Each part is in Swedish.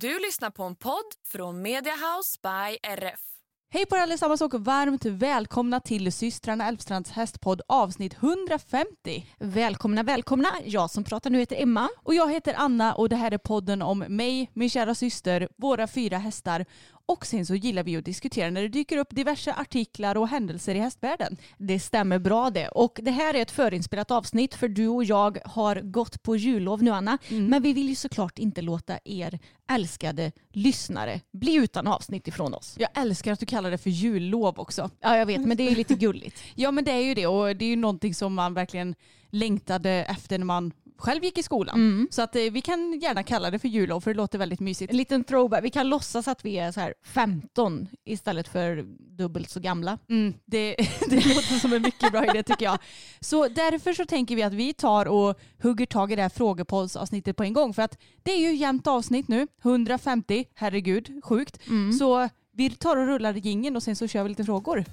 Du lyssnar på en podd från Media House by RF. Hej på er allesammans och varmt välkomna till systrarna Älvstrands hästpodd avsnitt 150. Välkomna, välkomna. Jag som pratar nu heter Emma. Och jag heter Anna och det här är podden om mig, min kära syster, våra fyra hästar och sen så gillar vi att diskutera när det dyker upp diverse artiklar och händelser i hästvärlden. Det stämmer bra det. Och det här är ett förinspelat avsnitt för du och jag har gått på jullov nu Anna. Mm. Men vi vill ju såklart inte låta er älskade lyssnare bli utan avsnitt ifrån oss. Jag älskar att du kallar det för jullov också. Ja jag vet men det är lite gulligt. Ja men det är ju det och det är ju någonting som man verkligen längtade efter när man själv gick i skolan. Mm. Så att eh, vi kan gärna kalla det för jullov för det låter väldigt mysigt. En liten throwback. Vi kan låtsas att vi är så här 15 istället för dubbelt så gamla. Mm, det, det låter som en mycket bra idé tycker jag. Så därför så tänker vi att vi tar och hugger tag i det här frågepoddavsnittet på en gång. För att det är ju jämnt avsnitt nu, 150, herregud, sjukt. Så vi tar och rullar gingen och sen så kör vi lite frågor.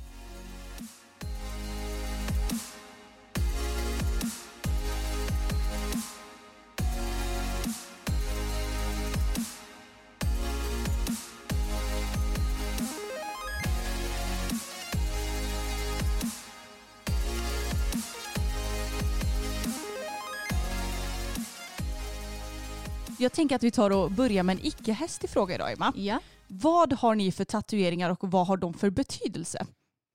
Jag tänker att vi tar och börjar med en icke-hästig fråga idag Emma. Ja. Vad har ni för tatueringar och vad har de för betydelse?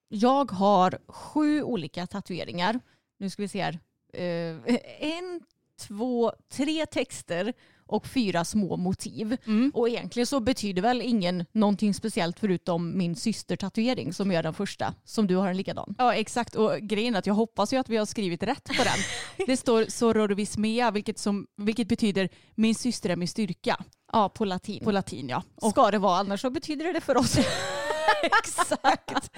Jag har sju olika tatueringar. Nu ska vi se här. Eh, en, två, tre texter och fyra små motiv. Mm. Och egentligen så betyder väl ingen någonting speciellt förutom min systertatuering som är den första. Som du har en likadan. Ja exakt och grejen är att jag hoppas ju att vi har skrivit rätt på den. Det står sororvismea vilket, som, vilket betyder min syster är min styrka Ja, på latin. på latin ja. Och ska det vara annars så betyder det för oss. Exakt.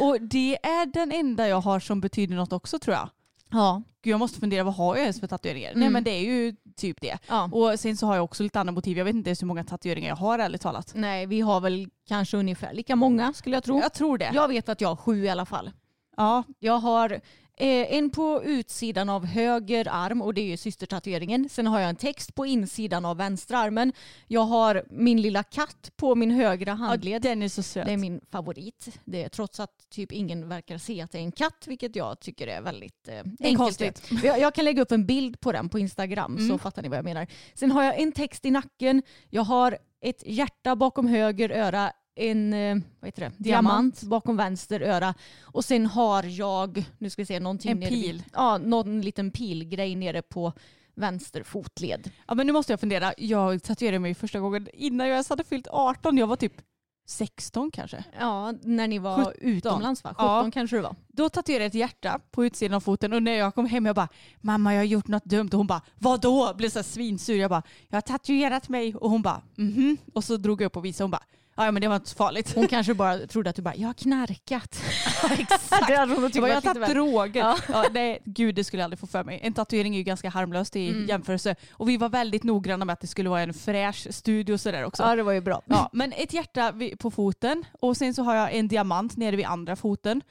Och det är den enda jag har som betyder något också tror jag. ja. Gud jag måste fundera vad har jag ens för tatueringar? Nej Mm. men det är ju typ det. ja. Och sen så har jag också lite andra motiv. Jag vet inte ens hur många tatueringar jag har ärligt talat. Nej, vi har väl kanske ungefär lika många skulle jag tro. Jag tror det. Jag vet att jag har sju i alla fall. Ja, Jag har eh, en på utsidan av höger arm och det är ju systertatueringen. Sen har jag en text på insidan av vänstra armen. Jag har min lilla katt på min högra handled. den är så söt. Det är min favorit. Det är, trots att typ ingen verkar se att det är en katt, vilket jag tycker är väldigt eh, enkelt. konstigt. Jag, jag kan lägga upp en bild på den på Instagram så Mm. fattar ni vad jag menar. Sen har jag en text i nacken. Jag har ett hjärta bakom höger öra. En eh, vad heter det? diamant bakom vänster öra. Och sen har jag, nu ska vi se, någonting En pil. Ja, någon liten pilgrej nere på vänster fotled. Ja men nu måste jag fundera. Jag tatuerade mig första gången innan jag ens hade fyllt 18. Jag var typ 16 kanske. Ja, när ni var 17. utomlands va? 17 Ja. kanske det var. Då tatuerade jag ett hjärta på utsidan av foten och när jag kom hem jag bara mamma jag har gjort något dumt och hon bara vadå? Blev så här svinsur. Jag bara jag har tatuerat mig och hon bara mhm. Och så drog jag upp och visade och hon bara ja men det var inte så farligt. Hon kanske bara trodde att du bara, jag har knarkat. Exakt. Det hade hon nog Jag bara, jag har tagit droger. Ja. Ja. nej, gud det skulle jag aldrig få för mig. En tatuering är ju ganska harmlöst i Mm. jämförelse. Och vi var väldigt noggranna med att det skulle vara en fräsch studio och sådär också. Ja det var ju bra. Ja, men ett hjärta på foten och sen så har jag en diamant nere vid andra foten.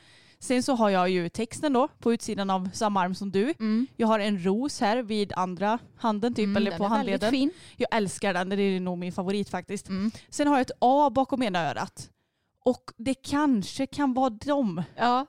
Sen så har jag ju texten då på utsidan av samma arm som du. Mm. Jag har en ros här vid andra handen typ Mm, eller på handleden. fin. Jag älskar den, det är nog min favorit faktiskt. Mm. Sen har jag ett A bakom ena örat. Och det kanske kan vara dem. Ja.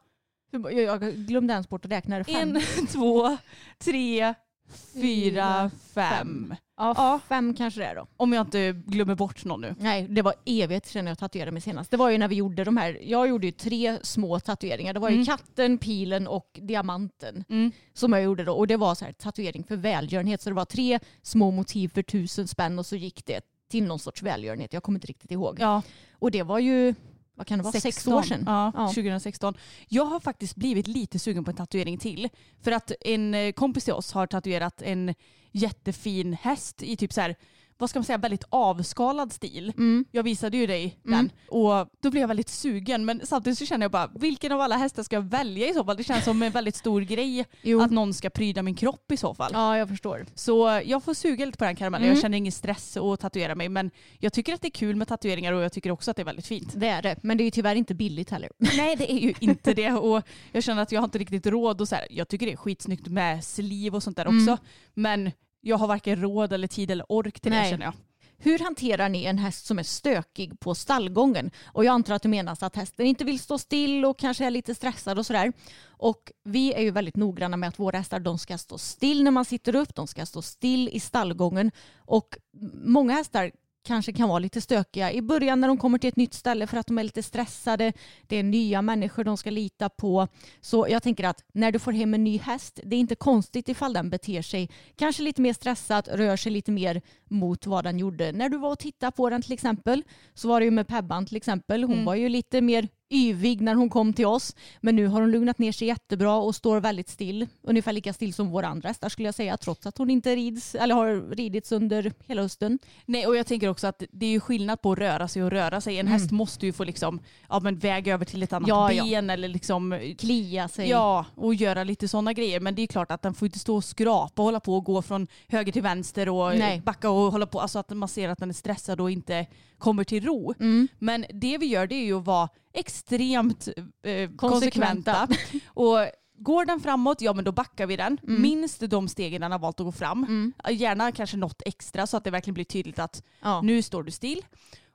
Jag, glömde ens bort att räkna. Fem. En, två, tre, fyra, fem. Ja, Ja. fem kanske det är då. Om jag inte glömmer bort någon nu. Nej, det var evigt sedan jag tatuerade mig senast. Det var ju när vi gjorde de här, jag gjorde ju tre små tatueringar. Det var ju Mm. katten, pilen och diamanten Mm. som jag gjorde då. Och det var så här tatuering för välgörenhet. Så det var tre små motiv för tusen spänn och så gick det till någon sorts välgörenhet. Jag kommer inte riktigt ihåg. Ja, Och det var ju, vad kan det vara, sex år sedan? Ja, Ja. 2016. Jag har faktiskt blivit lite sugen på en tatuering till. För att en eh, kompis till oss har tatuerat en jättefin häst i typ så här, vad ska man säga, väldigt avskalad stil. Mm. Jag visade ju dig Mm. den och då blev jag väldigt sugen men samtidigt så känner jag bara vilken av alla hästar ska jag välja i så fall? Det känns som en väldigt stor grej Jo. att någon ska pryda min kropp i så fall. Ja, jag förstår. Så jag får suga lite på den karamellen. Mm. Jag känner ingen stress att tatuera mig men jag tycker att det är kul med tatueringar och jag tycker också att det är väldigt fint. Det är det. Men det är ju tyvärr inte billigt heller. Nej det är ju inte det och jag känner att jag har inte riktigt råd och så här. Jag tycker det är skitsnyggt med sliv och sånt där Mm. också. Men jag har varken råd eller tid eller ork till det Nej. känner jag. Hur hanterar ni en häst som är stökig på stallgången? Och jag antar att du menar att hästen inte vill stå still och kanske är lite stressad och sådär. Och vi är ju väldigt noggranna med att våra hästar de ska stå still när man sitter upp, de ska stå still i stallgången. Och många hästar kanske kan vara lite stökiga i början när de kommer till ett nytt ställe för att de är lite stressade. Det är nya människor de ska lita på. Så jag tänker att när du får hem en ny häst, det är inte konstigt ifall den beter sig kanske lite mer stressat, rör sig lite mer mot vad den gjorde. När du var och tittade på den till exempel så var det ju med Pebban till exempel. Hon Mm. var ju lite mer yvig när hon kom till oss. Men nu har hon lugnat ner sig jättebra och står väldigt still. Ungefär lika still som våra andra hästar skulle jag säga trots att hon inte rids eller har ridits under hela hösten. Nej och jag tänker också att det är ju skillnad på att röra sig och röra sig. En Mm. häst måste ju få liksom, ja, men väga över till ett annat Ja, ja. ben eller liksom Klia sig. Ja, och göra lite sådana grejer. Men det är klart att den får inte stå och skrapa och hålla på och gå från höger till vänster och Nej. backa och hålla på. Alltså att man ser att den är stressad och inte kommer till ro. Mm. Men det vi gör det är ju att vara extremt eh, konsekventa. Och går den framåt, ja men då backar vi den. Mm. Minst de stegen den har valt att gå fram. Mm. Gärna kanske något extra så att det verkligen blir tydligt att Ja. nu står du still.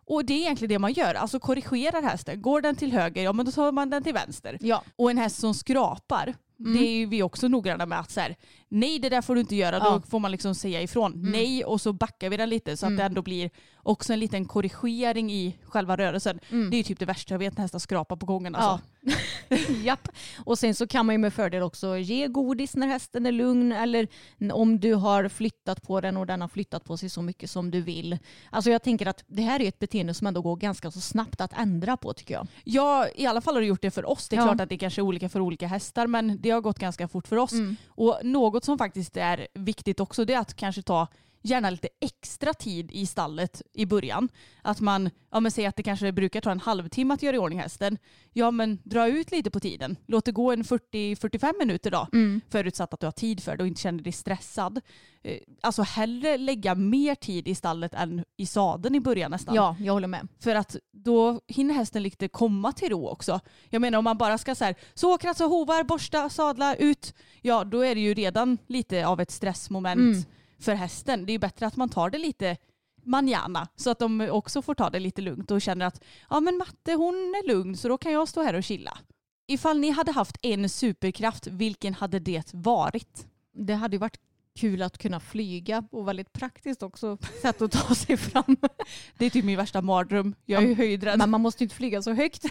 Och det är egentligen det man gör, alltså korrigerar hästen. Går den till höger, ja men då tar man den till vänster. Ja. Och en häst som skrapar, Mm. det är vi också noggranna med att så här, nej det där får du inte göra, Ja. då får man liksom säga ifrån. Mm. Nej och så backar vi den lite så att Mm. det ändå blir också en liten korrigering i själva rörelsen. Mm. Det är ju typ det värsta jag vet när hästar skrapar på gången. Ja. Alltså. Japp. Och sen så kan man ju med fördel också ge godis när hästen är lugn eller om du har flyttat på den och den har flyttat på sig så mycket som du vill. Alltså jag tänker att det här är ett beteende som ändå går ganska så snabbt att ändra på tycker jag. Ja, i alla fall har det gjort det för oss. Det är Ja. klart att det kanske är olika för olika hästar men det har gått ganska fort för oss. Mm. Och något något som faktiskt är viktigt också det är att kanske ta gärna lite extra tid i stallet i början. Att man, ja men säg att det kanske brukar ta en halvtimme att göra i ordning hästen. Ja men dra ut lite på tiden. Låt det gå en 40-45 minuter då. Mm. Förutsatt att du har tid för det och inte känner dig stressad. Eh, Alltså hellre lägga mer tid i stallet än i sadeln i början nästan. Ja, jag håller med. För att då hinner hästen lite komma till ro också. Jag menar om man bara ska så här, så kratsa hovar, borsta, sadla, ut. Ja då är det ju redan lite av ett stressmoment Mm. För hästen. Det är ju bättre att man tar det lite manjana så att de också får ta det lite lugnt och känner att ja men matte hon är lugn så då kan jag stå här och chilla. Ifall ni hade haft en superkraft, vilken hade det varit? Det hade ju varit kul att kunna flyga och väldigt praktiskt också sätt att ta sig fram. Det är typ min värsta mardröm. Jag är ju höjdrädd. Men man måste ju inte flyga så högt.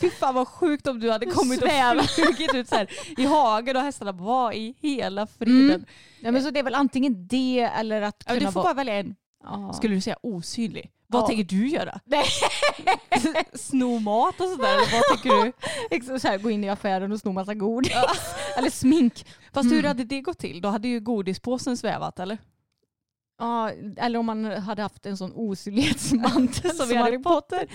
Fy fan vad sjukt om du hade kommit Sväva. och flugit ut så här i hagen och hästarna vad i hela friden. Mm. Ja, men så det är väl antingen det eller att Ja, kunna du får bara välja en. Ja. Skulle du säga osynlig? Vad Ja. tänker du göra? Sno mat och sådär? eller Vad tänker du? Exakt, så här, gå in i affären och sno massa godis. eller smink. Fast hur Mm. hade det gått till? Då hade ju godispåsen svävat eller? Ja, eller om man hade haft en sån osynlighetsmantel Som i Harry Potter.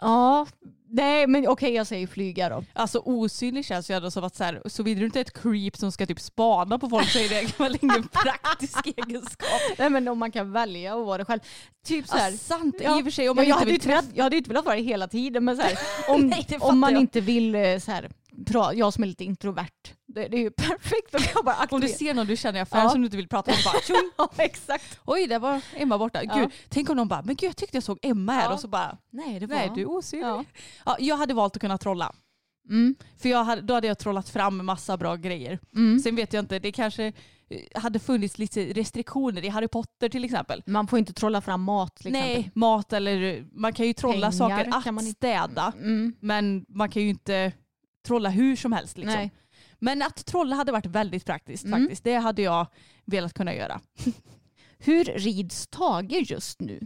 Ja, nej men okej jag säger flyga då. Alltså osynlig känns ju ändå som att så här, såvida du inte är ett creep som ska typ spana på folk så är det väl ingen praktisk egenskap. Nej men om man kan välja att vara det själv. Typ så här. Ja, sant Ja. i och för sig. Om Ja, man jag, inte hade vill velat, jag hade inte velat vara det hela tiden men så här, om, Nej, om man jag. inte vill eh, så här, pra, jag som är lite introvert, det, det är ju perfekt. Kan jag bara Om du ser någon du känner i affären Ja. som du inte vill prata med bara tjong. Ja, exakt. Oj, där var Emma borta. Ja. Gud, tänk om någon bara, men gud jag tyckte jag såg Emma här Ja. och så bara, Nej, det var... nej du är osynlig. Ja. Ja, jag hade valt att kunna trolla. Mm. För jag hade, då hade jag trollat fram massa bra grejer. Mm. Sen vet jag inte, det kanske eh, hade funnits lite restriktioner i Harry Potter till exempel. Man får inte trolla fram mat till Nej, exempel. mat eller man kan ju trolla Pengar saker att man inte- städa. Mm. Men man kan ju inte trolla hur som helst. Liksom. Nej. Men att trolla hade varit väldigt praktiskt Mm. faktiskt. Det hade jag velat kunna göra. Hur rids Tage just nu?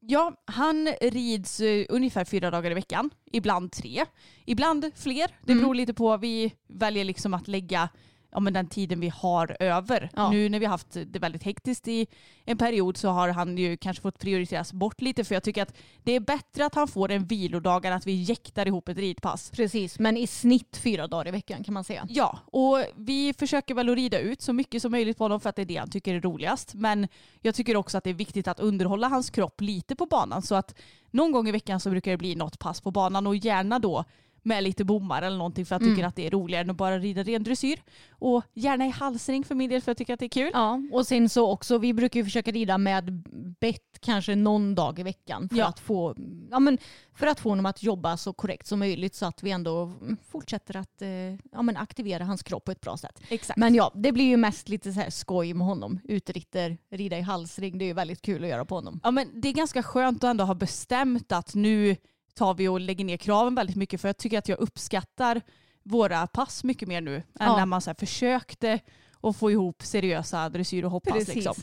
Ja, han rids eh, ungefär fyra dagar i veckan. Ibland tre. Ibland fler. Det Mm. beror lite på. Vi väljer liksom att lägga ja, men den tiden vi har över. Ja. Nu när vi har haft det väldigt hektiskt i en period så har han ju kanske fått prioriteras bort lite för jag tycker att det är bättre att han får en vilodag än att vi jäktar ihop ett ridpass. Precis, men i snitt fyra dagar i veckan kan man säga. Ja, och vi försöker väl att rida ut så mycket som möjligt på honom för att det är det han tycker är roligast. Men jag tycker också att det är viktigt att underhålla hans kropp lite på banan så att någon gång i veckan så brukar det bli något pass på banan och gärna då med lite bommar eller någonting för jag tycker Mm. att det är roligare än att bara rida ren dressyr. Och gärna i halsring för min del för jag tycker att det är kul. Ja, och sen så också, vi brukar ju försöka rida med bett kanske någon dag i veckan för, Ja. att få, ja, men för att få honom att jobba så korrekt som möjligt så att vi ändå fortsätter att eh, ja, men aktivera hans kropp på ett bra sätt. Exakt. Men ja, det blir ju mest lite så här skoj med honom. Utritter, rida i halsring, det är ju väldigt kul att göra på honom. Ja, men det är ganska skönt att ändå ha bestämt att nu tar vi och lägger ner kraven väldigt mycket för jag tycker att jag uppskattar våra pass mycket mer nu än Ja. när man så försökte att få ihop seriösa dressyr och hoppass. Liksom.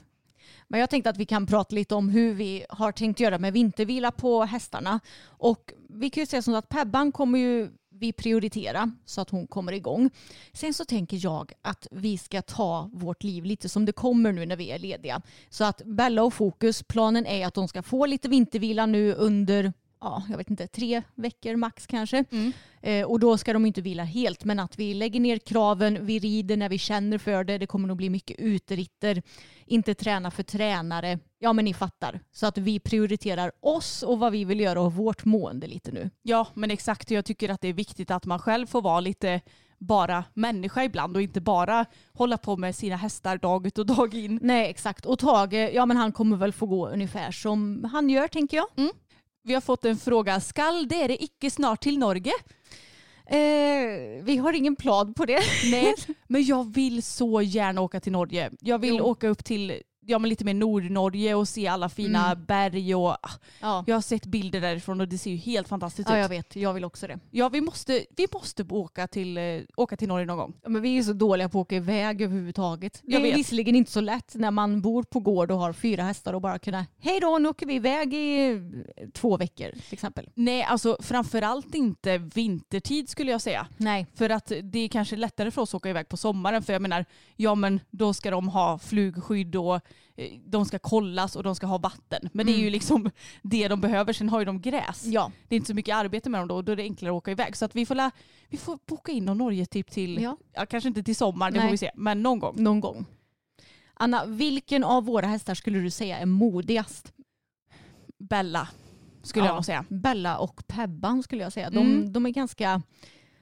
Men jag tänkte att vi kan prata lite om hur vi har tänkt göra med vintervila på hästarna. Och vi kan ju säga som att Pebban kommer ju vi prioritera så att hon kommer igång. Sen så tänker jag att vi ska ta vårt liv lite som det kommer nu när vi är lediga. Så att Bella och Fokus, planen är att de ska få lite vintervila nu under ja, jag vet inte, tre veckor max kanske. Mm. Eh, och då ska de inte vila helt men att vi lägger ner kraven, vi rider när vi känner för det, det kommer nog bli mycket uteritter, inte träna för tränare. Ja men ni fattar. Så att vi prioriterar oss och vad vi vill göra och vårt mående lite nu. Ja men exakt jag tycker att det är viktigt att man själv får vara lite bara människa ibland och inte bara hålla på med sina hästar dag ut och dag in. Nej exakt. Och Tage, ja men han kommer väl få gå ungefär som han gör tänker jag. Vi har fått en fråga, skall det är det icke snart till Norge? Eh, vi har ingen plan på det. Nej, men jag vill så gärna åka till Norge. Jag vill Jo. åka upp till ja, men lite mer Nordnorge och se alla fina Mm. berg. Och, ah, Ja. jag har sett bilder därifrån och det ser ju helt fantastiskt ja ut. jag vet, jag vill också det. Ja, vi måste, vi måste åka till, eh, åka till Norge någon gång. Ja, men vi är så dåliga på att åka iväg överhuvudtaget. Det Jag är vet. visserligen inte så lätt när man bor på gård och har fyra hästar och bara kunna hej då nu åker vi iväg i eh, två veckor till exempel. Nej, alltså framförallt inte vintertid skulle jag säga. Nej. För att det är kanske lättare för oss att åka iväg på sommaren. För jag menar, ja men då ska de ha flugskydd och de ska kollas och de ska ha vatten. Men det är ju liksom det de behöver. Sen har ju de gräs. Ja. Det är inte så mycket arbete med dem då och då är det enklare att åka iväg. Så att vi får, la, vi får boka in någon Norge-typ till, Ja. ja. kanske inte till sommaren, det får vi se, men någon gång. Någon gång. Anna, vilken av våra hästar skulle du säga är modigast? Bella skulle jag nog säga. Bella och Pebban skulle jag säga. De, Mm. de är ganska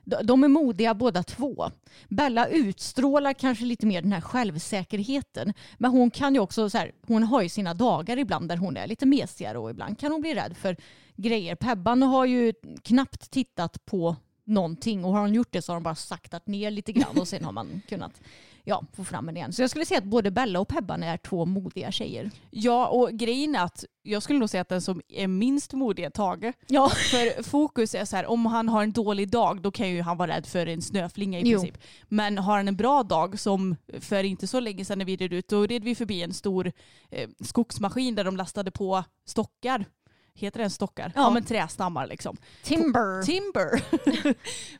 de- är modiga båda två. Bella utstrålar kanske lite mer den här självsäkerheten. Men hon kan ju också, så här, hon har ju sina dagar ibland där hon är lite mesigare och ibland kan hon bli rädd för grejer. Pebban har ju knappt tittat på någonting och har hon gjort det så har hon bara saktat ner lite grann och sen har man kunnat ja, få fram henne igen. Så jag skulle säga att både Bella och Pebban är två modiga tjejer. Ja, och grejen är att jag skulle nog säga att den som är minst modig är Tage. Ja. För fokus är så här, om han har en dålig dag då kan ju han vara rädd för en snöflinga i Jo. princip. Men har han en bra dag som för inte så länge sedan när vi red ut, då red vi förbi en stor eh, skogsmaskin där de lastade på stockar. Heter det en stockar? Ja, Ja. men trästammar liksom. Timber. Timber.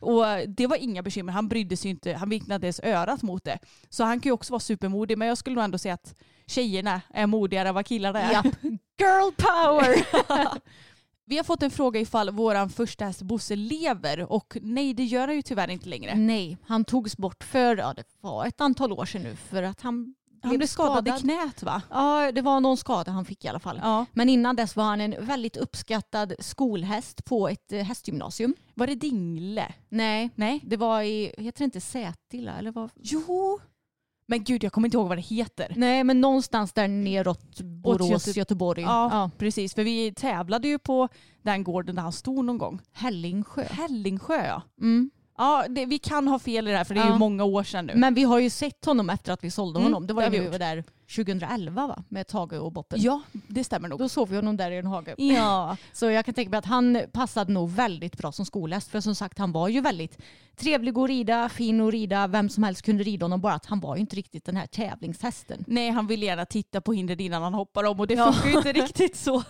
och det var inga bekymmer. Han brydde sig inte. Han vinknade ens örat mot det. Så han kan ju också vara supermodig. Men jag skulle nog ändå säga att tjejerna är modigare än vad killarna är. Japp. Girl power! Vi har fått en fråga ifall våran första häst Bosse lever och nej det gör han ju tyvärr inte längre. Nej, han togs bort för ja, det var ett antal år sedan nu för att han Han blev skadad, i knät va? Ja, det var någon skada han fick i alla fall. Ja. Men innan dess var han en väldigt uppskattad skolhäst på ett eh, hästgymnasium. Var det Dingle? Nej, Nej. det var i, heter det inte Sätila? Eller vad? Jo. Men gud jag kommer inte ihåg vad det heter. Nej, men någonstans där neråt Borås, Göte- Göteborg. Ja, Ja. precis. För vi tävlade ju på den gården där han stod någon gång. Hällingsjö. Hällingsjö ja. Mm. Ja, det, vi kan ha fel i det här för det är Ja. ju många år sedan nu. Men vi har ju sett honom efter att vi sålde Mm, honom. Det var det ju har vi när vi var gjort. där 2011 va? Med Tage och Boppen. ja, det stämmer nog. Då såg vi honom där i en hage. Ja. Så jag kan tänka mig att han passade nog väldigt bra som skolhäst. För som sagt han var ju väldigt trevlig att rida, fin att rida. Vem som helst kunde rida honom. Bara att han var ju inte riktigt den här tävlingshästen. Nej, han vill gärna titta på hindret innan han hoppar om och det Ja. funkar ju inte riktigt så.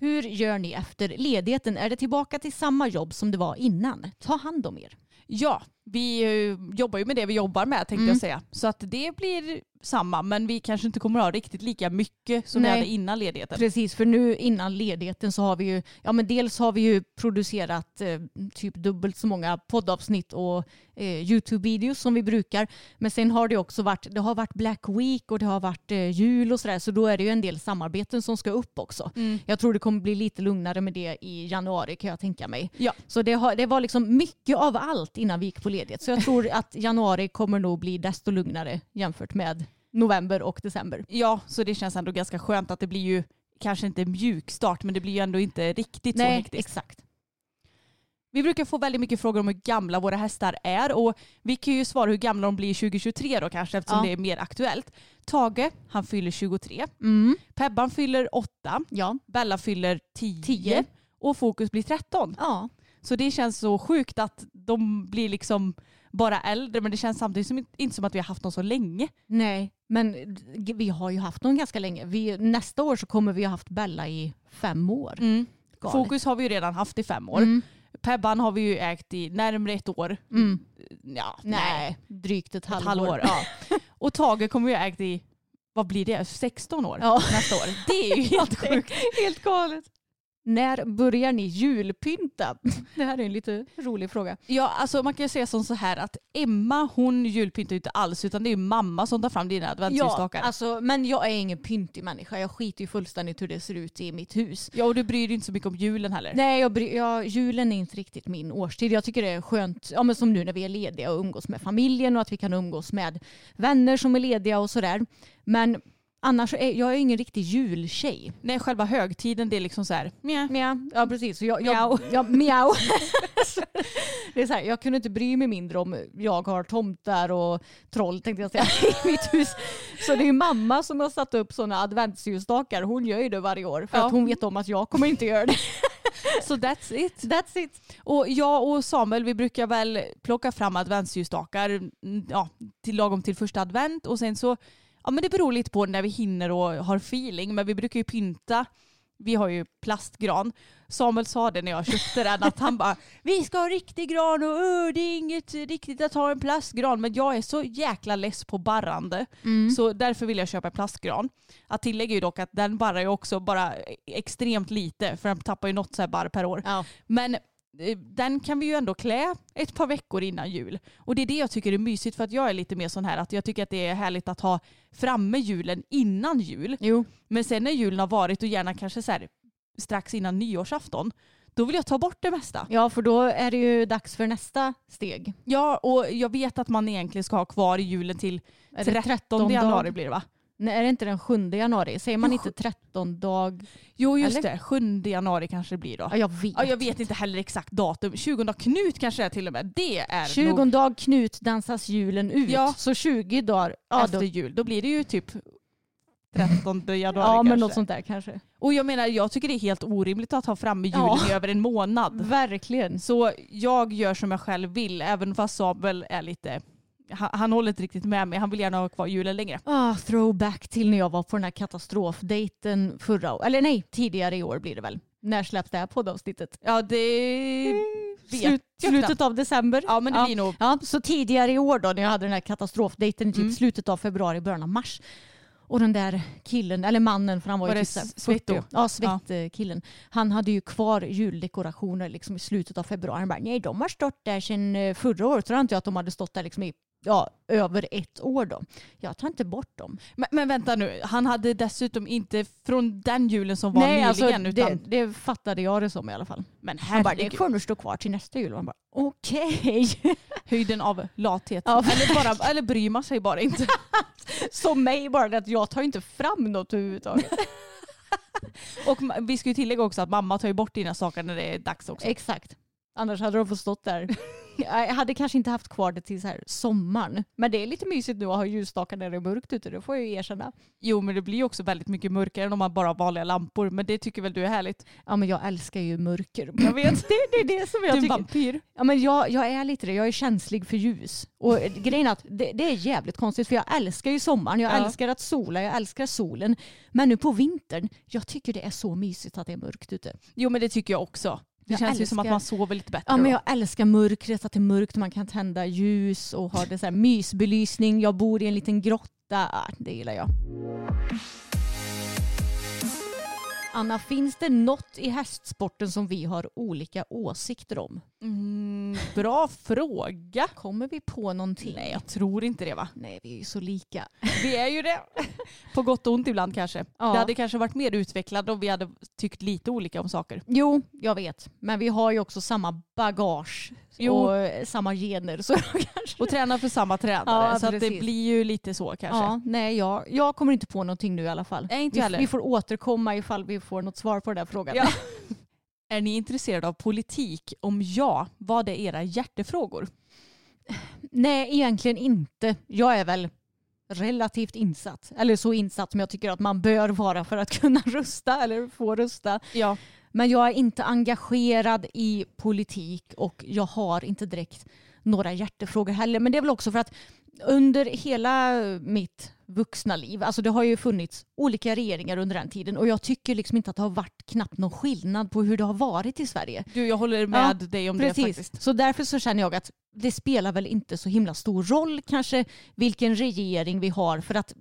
Hur gör ni efter ledigheten? Är det tillbaka till samma jobb som det var innan? Ta hand om er. Ja, vi eh, jobbar ju med det vi jobbar med tänkte Mm. jag säga. Så att det blir samma men vi kanske inte kommer ha riktigt lika mycket som Nej. vi hade innan ledigheten. Precis, för nu innan ledigheten så har vi ju, ja men dels har vi ju producerat eh, typ dubbelt så många poddavsnitt och eh, Youtube-videos som vi brukar. Men sen har det också varit, det har varit Black Week och det har varit eh, jul och sådär så då är det ju en del samarbeten som ska upp också. Mm. Jag tror det kommer bli lite lugnare med det i januari kan jag tänka mig. Ja. Så det, har, det var liksom mycket av allt innan vi gick på ledighet. Så jag tror att januari kommer nog bli desto lugnare jämfört med november och december. Ja, så det känns ändå ganska skönt att det blir ju kanske inte mjuk start men det blir ju ändå inte riktigt så Nej, hektiskt. exakt. Vi brukar få väldigt mycket frågor om hur gamla våra hästar är och vi kan ju svara hur gamla de blir 2023 då kanske eftersom Ja. det är mer aktuellt. Tage, han fyller 23. Mm. Pebban fyller 8. Ja. Bella fyller 10. 10. Och Fokus blir 13. ja. Så det känns så sjukt att de blir liksom bara äldre men det känns samtidigt som, inte som att vi har haft dem så länge. Nej, men vi har ju haft dem ganska länge. Vi, nästa år så kommer vi ha haft Bella i fem år. Galet. Fokus har vi ju redan haft i fem år. Mm. Pebban har vi ju ägt i närmare ett år. Mm. Ja, Nej, drygt ett ett halvår. halvår. Ja. Och Tage kommer vi ha ägt i, vad blir det, 16 år Ja. nästa år. Det är ju helt sjukt. Helt galet. När börjar ni julpynta? Det här är en lite rolig fråga. Ja, alltså man kan ju säga som så här att Emma hon julpyntar ju inte alls utan det är mamma som tar fram dina adventsljusstakar. Ja, alltså, men jag är ingen pyntig människa. Jag skiter ju fullständigt hur det ser ut i mitt hus. ja och du bryr dig inte så mycket om julen heller. Nej, jag, bry- jag, julen är inte riktigt min årstid. Jag tycker det är skönt, ja, men som nu när vi är lediga och umgås med familjen och att vi kan umgås med vänner som är lediga och sådär. Men annars är jag är ingen riktig jultjej. Nej, själva högtiden det är liksom så här. Mjau. Ja precis. Så jag, Mjau. jag, jag, mjau. det är så här, jag kunde inte bry mig mindre om jag har tomtar och troll tänkte jag säga i mitt hus. Så det är mamma som har satt upp sådana adventsljusstakar. Hon gör ju det varje år för Ja. att hon vet om att jag kommer inte göra det. Så that's it. That's it. Och jag och Samuel vi brukar väl plocka fram adventsljusstakar mm, ja, till lagom till första advent och sen så, ja men det beror lite på när vi hinner och har feeling men vi brukar ju pynta vi har ju plastgran. Samuel sa det när jag köpte den att han bara vi ska ha riktig gran och öh, det är inget riktigt att ha en plastgran men jag är så jäkla less på barrande så därför vill jag köpa en plastgran. Att tillägga ju dock att den barrar ju också bara extremt lite för den tappar ju något så här barr per år. Ja. Men den kan vi ju ändå klä ett par veckor innan jul. Och det är det jag tycker är mysigt för att jag är lite mer sån här att jag tycker att det är härligt att ha framme julen innan jul. Jo. Men sen när julen har varit och gärna kanske så här strax innan nyårsafton då vill jag ta bort det mesta. Ja för då är det ju dags för nästa steg. Ja och jag vet att man egentligen ska ha kvar julen till Är det 13 dag? januari blir det va? Nej, är det inte den 7 januari? Säger man Jo, inte 13 dag? Jo just Eller? det, 7 januari kanske det blir då. Ja, jag vet. Ja, jag vet inte heller exakt datum. 20 Knut kanske det är till och med. Det är 20 nog dag Knut dansas julen ut. Ja. Så 20 dagar. Ja, efter då, jul. Då blir det ju typ 13 januari ja kanske. men något sånt där kanske. Och jag menar, jag tycker det är helt orimligt att ha framme julen Ja. i över en månad. Verkligen. Så jag gör som jag själv vill, även fast Samuel är lite... Han, han håller inte riktigt med mig. Han vill gärna ha kvar julen längre. Ah, throwback till när jag var på den här katastrofdejten förra året. Eller nej, tidigare i år blir det väl. När släpps det här poddavsnittet? Ja, det vet Slut, jag slutet av december. Ja, men det ja. blir nog... Ja, så tidigare i år då när jag hade den här katastrofdejten, typ Mm. slutet av februari, början av mars. Och den där killen, eller mannen för han var, Var ju typ? 40. Ja, Svett-killen. Han hade ju kvar juldekorationer liksom i slutet av februari. Han bara, nej de har stått där sedan eh, förra året. Tror jag inte att de hade stått där liksom i ja, över ett år då. Jag tar inte bort dem. Men, men vänta nu, han hade dessutom inte från den julen som var nej, alltså, nyligen utan... det, det fattade jag det som i alla fall. Men Han bara, det herregud, nog stå kvar till nästa jul. Han bara, okej. höjden av lathet. Ja. Eller, bara, eller bryr man sig bara inte. Som mig bara det att jag tar inte fram något överhuvudtaget. Och vi ska ju tillägga också att mamma tar ju bort dina saker när det är dags också. Exakt. Annars hade de fått stått där Jag hade kanske inte haft kvar det till så här sommaren. Men det är lite mysigt nu att ha ljusstakar när det är mörkt ute, det får jag ju erkänna. Jo men det blir ju också väldigt mycket mörkare än om man bara har vanliga lampor. Men det tycker väl du är härligt? Ja men jag älskar ju mörker. Jag vet, det, det är det som Du jag är en tycker. vampyr. Ja, men jag, jag är lite det, jag är känslig för ljus. Och grejen är att det, det är jävligt konstigt för jag älskar ju sommaren, jag Ja. älskar att sola, jag älskar solen. Men nu på vintern, jag tycker det är så mysigt att det är mörkt ute. Jo men det tycker jag också. Det Jag känns ju som att älskar- man sover lite bättre Ja men då. jag älskar mörkret, att det är mörkt och man kan tända ljus och ha det så här mysbelysning. Jag bor i en liten grotta, ah, det gillar jag. Anna, finns det något i hästsporten som vi har olika åsikter om? Mm, bra fråga. Kommer vi på någonting? Nej jag tror inte det va? Nej, vi är ju så lika. Vi är ju det. På gott och ont ibland kanske. Ja. Det hade kanske varit mer utvecklat om vi hade tyckt lite olika om saker. Jo, jag vet. Men vi har ju också samma bagage Jo. och eh, samma gener. Så kanske... Och tränar för samma tränare. Ja, så det blir ju lite så kanske. Ja, nej, jag, jag kommer inte på någonting nu i alla fall. Nej, inte vi, heller. vi får återkomma ifall vi får något svar på den där frågan. Ja. Är ni intresserade av politik? Om ja, vad är era hjärtefrågor? Nej, egentligen inte. Jag är väl relativt insatt. Eller så insatt som jag tycker att man bör vara för att kunna rösta eller få rösta. Ja. Men jag är inte engagerad i politik och jag har inte direkt några hjärtefrågor heller. Men det är väl också för att under hela mitt vuxna liv, alltså det har ju funnits olika regeringar under den tiden och jag tycker liksom inte att det har varit knappt någon skillnad på hur det har varit i Sverige. Du, jag håller med dig om det Precis, faktiskt. så därför så känner jag att det spelar väl inte så himla stor roll kanske vilken regering vi har för att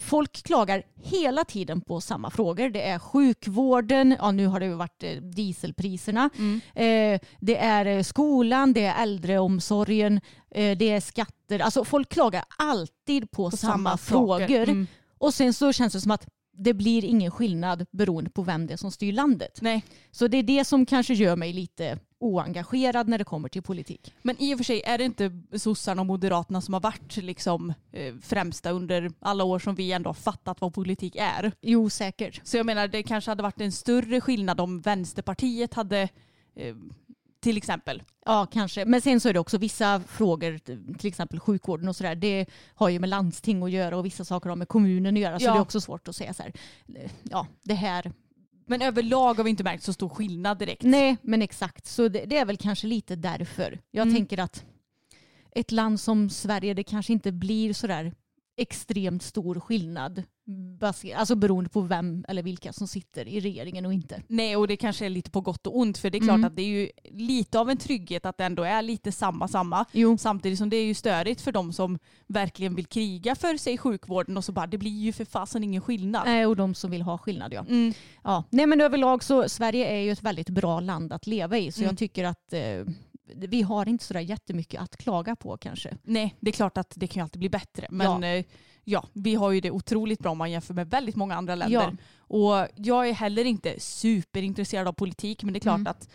folk klagar hela tiden på samma frågor. Det är sjukvården, ja nu har det ju varit eh, dieselpriserna, Mm. eh, det är eh, skolan, det är äldreomsorgen, eh, det är skatter. Alltså folk klagar alltid på, På samma, saker. frågor. Mm. Och sen så känns det som att det blir ingen skillnad beroende på vem det är som styr landet. Nej, Så det är det som kanske gör mig lite oengagerad när det kommer till politik. men i och för sig är det inte sossarna och moderaterna som har varit liksom, eh, främsta under alla år som vi ändå har fattat vad politik är. Jo, säkert. Så jag menar det kanske hade varit en större skillnad om Vänsterpartiet hade eh, till exempel. Ja, kanske. Men sen så är det också vissa frågor, till exempel sjukvården och sådär, det har ju med landsting att göra och vissa saker har med kommunen att göra. Så Ja. det är också svårt att säga så här, ja, det här. Men överlag har vi inte märkt så stor skillnad direkt. Nej, men exakt. Så det, det är väl kanske lite därför. Jag Mm. tänker att ett land som Sverige, det kanske inte blir så där extremt stor skillnad. baser- Alltså beroende på vem eller vilka som sitter i regeringen och inte. Nej och det kanske är lite på gott och ont för det är klart Mm. att det är ju lite av en trygghet att det ändå är lite samma samma. Jo. Samtidigt som det är ju störigt för de som verkligen vill kriga för sig sjukvården och så bara det blir ju för fasen ingen skillnad. Eh, Och de som vill ha skillnad ja. Mm. Ja, nej men överlag så Sverige är ju ett väldigt bra land att leva i så Mm. jag tycker att eh, vi har inte sådär jättemycket att klaga på kanske. Nej det är klart att det kan ju alltid bli bättre men Ja. ja. ja vi har ju det otroligt bra om man jämför med väldigt många andra länder. Ja. Och jag är heller inte superintresserad av politik men det är klart Mm. att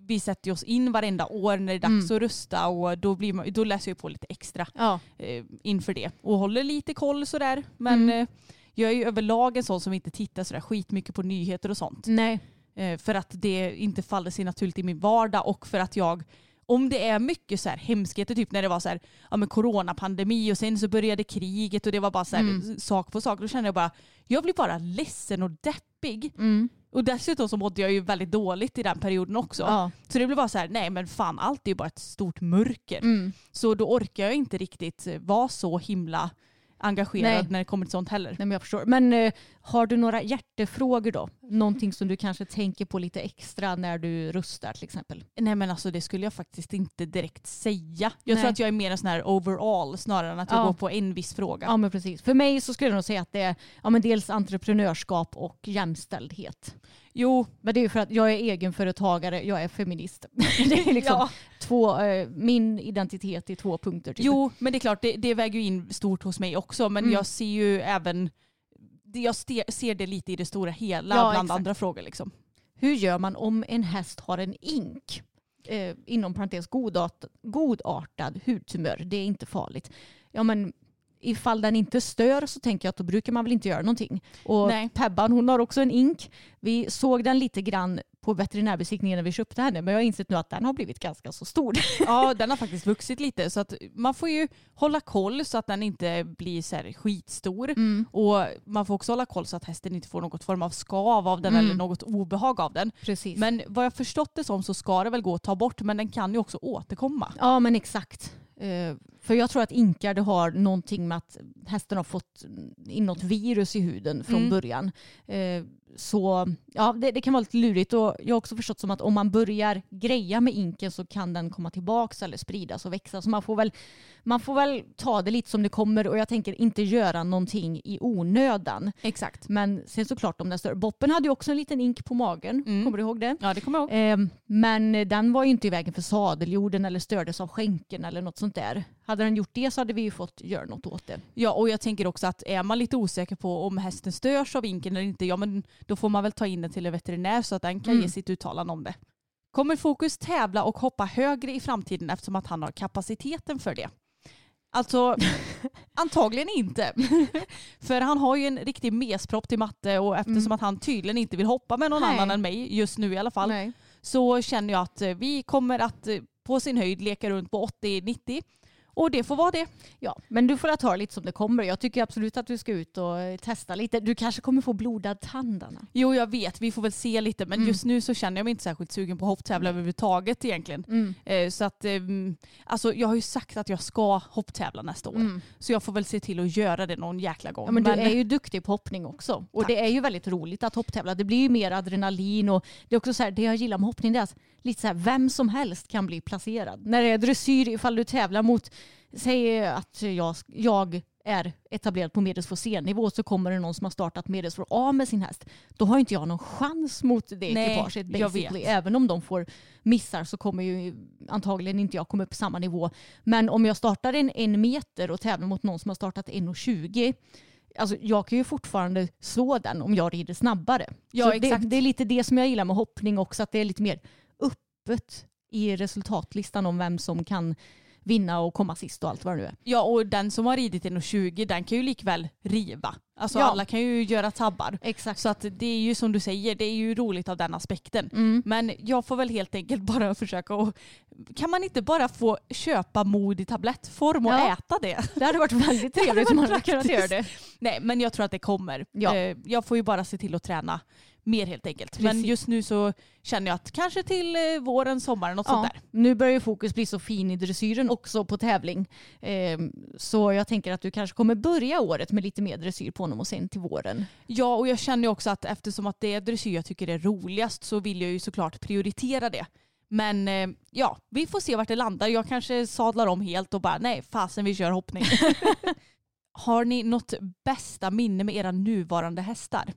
vi sätter oss in varenda år när det är dags Mm. att rösta och då, blir man, då läser jag på lite extra. Ja, eh, inför det och håller lite koll sådär. Men Mm. eh, jag är ju överlag en sån som inte tittar sådär skitmycket på nyheter och sånt. nej. Eh, för att det inte faller sig naturligt i min vardag och för att jag om det är mycket så här hemskheter, typ när det var så här, ja, men coronapandemi och sen så började kriget och det var bara så här, Mm. sak på sak. Då kände jag bara, jag blir bara ledsen och deppig. Mm. Och dessutom så mådde jag ju väldigt dåligt i den perioden också. Ja. Så det blev bara så här, nej men fan allt är ju bara ett stort mörker. Mm. Så då orkar jag inte riktigt eh, vara så himla engagerad Nej. när det kommer till sånt heller. Nej, men jag förstår. Men eh, har du några hjärtefrågor då? Någonting som du kanske tänker på lite extra när du röstar till exempel? Nej men alltså det skulle jag faktiskt inte direkt säga. Jag Nej. tror att jag är mer en sån här overall snarare än att jag Ja. går på en viss fråga. Ja men precis. För mig så skulle jag nog säga att det är ja, men dels entreprenörskap och jämställdhet. Jo, Men det är ju för att jag är egenföretagare, jag är feminist. Det är liksom ja. två, eh, min identitet i två punkter. Typ. jo men det är klart det, det väger ju in stort hos mig också men Mm. jag ser ju även jag ser det lite i det stora hela Ja, bland exakt. andra frågor. Liksom. Hur gör man om en häst har en ink? Eh, inom parentes godart, godartad hudtumör, det är inte farligt. Ja men ifall den inte stör så tänker jag att då brukar man väl inte göra någonting. Och Nej. Pebban hon har också en ink. Vi såg den lite grann på veterinärbesiktningen när vi köpte henne men jag har insett nu att den har blivit ganska så stor. Ja, den har faktiskt vuxit lite så att man får ju hålla koll så att den inte blir så här skitstor. Mm. Och man får också hålla koll så att hästen inte får något form av skav av den Mm. eller något obehag av den. Precis. Men vad jag förstått det som så ska det väl gå att ta bort men den kan ju också återkomma. Ja men exakt. Eh, för jag tror att inkar det har någonting med att hästen har fått in något virus i huden från Mm. början. Så ja, det, det kan vara lite lurigt och jag har också förstått som att om man börjar greja med inken så kan den komma tillbaka eller spridas och växa. Så man får, väl, man får väl ta det lite som det kommer och jag tänker inte göra någonting i onödan. Exakt. Men sen såklart om den stör. Boppen hade ju också en liten ink på magen, Mm. kommer du ihåg det? Ja det kommer jag ihåg. Eh, men den var ju inte i vägen för sadeljorden eller stördes av skänken eller något sånt där. Hade den gjort det så hade vi ju fått göra något åt det. Ja och jag tänker också att är man lite osäker på om hästen störs av vinkeln eller inte, ja men då får man väl ta in den till en veterinär så att den kan Mm. ge sitt uttalande om det. Kommer Fokus tävla och hoppa högre i framtiden eftersom att han har kapaciteten för det? Alltså antagligen inte. för han har ju en riktig mespropp till matte och eftersom Mm. att han tydligen inte vill hoppa med någon Nej. annan än mig just nu i alla fall Nej. så känner jag att eh, vi kommer att eh, på sin höjd leka runt på 80-90 och det får vara det. Ja, men du får ta lite som det kommer. Jag tycker absolut att du ska ut och eh, testa lite. Du kanske kommer få blodad tand Anna. Jo jag vet, vi får väl se lite men Mm. just nu så känner jag mig inte särskilt sugen på hopptävla överhuvudtaget egentligen. Mm. Eh, Så att, eh, alltså jag har ju sagt att jag ska hopptävla nästa år. Mm. Så jag får väl se till att göra det någon jäkla gång. Ja, men du är ju duktig på hoppning också. Och Tack. det är ju väldigt roligt att hopptävla. Det blir ju mer adrenalin och det är också så här, det jag gillar med hoppning det är att lite så här, vem som helst kan bli placerad. När det är dressyr, ifall du tävlar mot, säg att jag, jag är etablerad på medelsvår C-nivå så kommer det någon som har startat medelsvår A med sin häst. Då har inte jag någon chans mot det Nej, ekipaget basically. Även om de får missar så kommer ju antagligen inte jag komma upp på samma nivå. Men om jag startar en, en meter och tävlar mot någon som har startat 1,20 Alltså jag kan ju fortfarande slå den om jag rider snabbare. Ja. Det, det är lite det som jag gillar med hoppning också, att det är lite mer öppet i resultatlistan om vem som kan vinna och komma sist och allt vad det nu är. Ja och den som har ridit 1,20 den kan ju likväl riva. Alltså Ja. alla kan ju göra tabbar. Exakt. Så att det är ju som du säger, det är ju roligt av den aspekten. Mm. Men jag får väl helt enkelt bara försöka och kan man inte bara få köpa mod i tablettform och Ja. äta det? Det hade varit väldigt trevligt om man hade kunnat göra det. Nej men jag tror att det kommer. Ja. Eh, Jag får ju bara se till att träna mer helt enkelt. Men Precis. just nu så känner jag att kanske till eh, våren, sommaren, något sånt där. Nu börjar ju fokus bli så fin i dressyren också på tävling. Ehm, så jag tänker att du kanske kommer börja året med lite mer dressyr på honom och sen till våren. Ja och jag känner också att eftersom att det är dressyr jag tycker är roligast så vill jag ju såklart prioritera det. Men eh, ja, vi får se vart det landar. Jag kanske sadlar om helt och bara nej fasen vi kör hoppning. Har ni något bästa minne med era nuvarande hästar?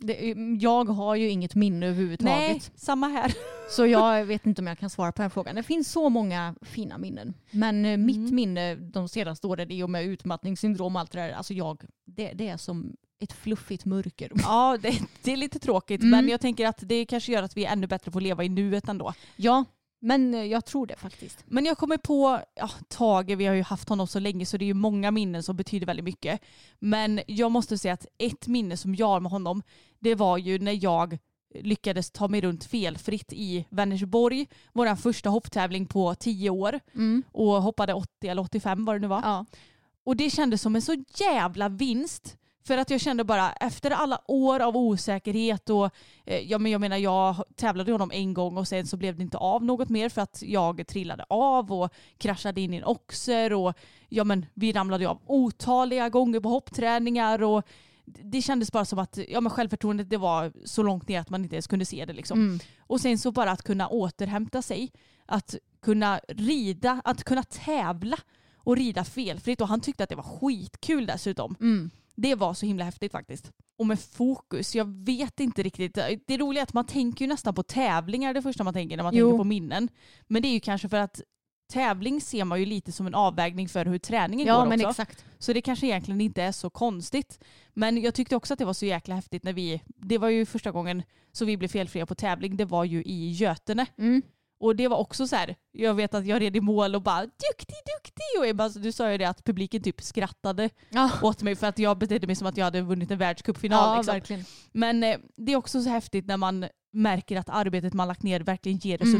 Det, jag har ju inget minne överhuvudtaget. Nej, samma här. Så jag vet inte om jag kan svara på den frågan. Det finns så många fina minnen. Men eh, mitt Mm. minne de senaste åren i och med utmattningssyndrom och allt det där, alltså jag, det, det är som ett fluffigt mörker. Ja, det, det är lite tråkigt Mm. men jag tänker att det kanske gör att vi är ännu bättre på att leva i nuet ändå. Ja, men eh, jag tror det faktiskt. Men jag kommer på, ja, Tage, vi har ju haft honom så länge så det är ju många minnen som betyder väldigt mycket. Men jag måste säga att ett minne som jag har med honom, det var ju när jag lyckades ta mig runt felfritt i Vänersborg, vår första hopptävling på tio år och hoppade 80 eller 85 vad det nu var. Ja. Och det kändes som en så jävla vinst. För att jag kände bara efter alla år av osäkerhet och eh, ja, men jag menar jag tävlade honom en gång och sen så blev det inte av något mer för att jag trillade av och kraschade in i en oxer och ja men vi ramlade av otaliga gånger på hoppträningar och det kändes bara som att ja, men självförtroendet det var så långt ner att man inte ens kunde se det. Liksom. Mm. Och sen så bara att kunna återhämta sig, att kunna rida, att kunna tävla och rida felfritt. Och han tyckte att det var skitkul dessutom. Mm. Det var så himla häftigt faktiskt. Och med fokus, jag vet inte riktigt. Det roliga är att man tänker ju nästan på tävlingar det första man tänker när man Jo. tänker på minnen. Men det är ju kanske för att tävling ser man ju lite som en avvägning för hur träningen Ja, går men också. exakt. Så det kanske egentligen inte är så konstigt. Men jag tyckte också att det var så jäkla häftigt när vi, det var ju första gången så vi blev felfria på tävling, det var ju i Götene. Mm. Och det var också så här, jag vet att jag red i mål och bara duktig, duktig. Och Ebba, du sa ju det att publiken typ skrattade Ja, åt mig för att jag betedde mig som att jag hade vunnit en världscupfinal. ja liksom. Men eh, det är också så häftigt när man märker att arbetet man lagt ner verkligen ger Mm.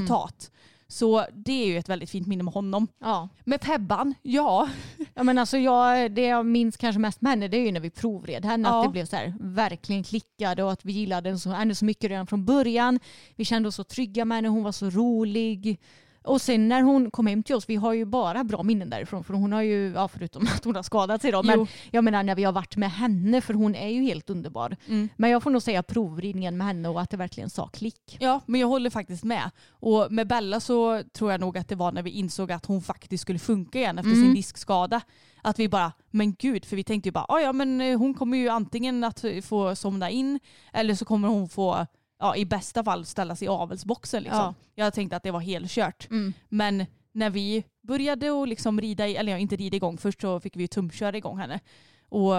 Så det är ju ett väldigt fint minne med honom. Ja. Med Pebban, ja. Ja, men alltså jag, det jag minns kanske mest med henne det är ju när vi provred henne. Ja. Att det blev så här, verkligen klickade och att vi gillade henne så, henne så mycket redan från början. Vi kände oss så trygga med henne, hon var så rolig. Och sen när hon kom hem till oss, vi har ju bara bra minnen därifrån för hon har ju, ja, förutom att hon har skadat sig då, men Jo. jag menar när vi har varit med henne för hon är ju helt underbar. Mm. Men jag får nog säga provridningen med henne och att det verkligen sa klick. Ja, men jag håller faktiskt med. Och med Bella så tror jag nog att det var när vi insåg att hon faktiskt skulle funka igen efter Mm. sin diskskada. Att vi bara, men gud, för vi tänkte ju bara, "Ah, ja men eh, hon kommer ju antingen att få somna in eller så kommer hon få, ja i bästa fall ställas i avelsboxen liksom. Ja. Jag tänkte att det var helt kört. Mm. Men när vi började och liksom rida, i, eller ja, inte rida igång, först så fick vi ju tumköra igång henne. Och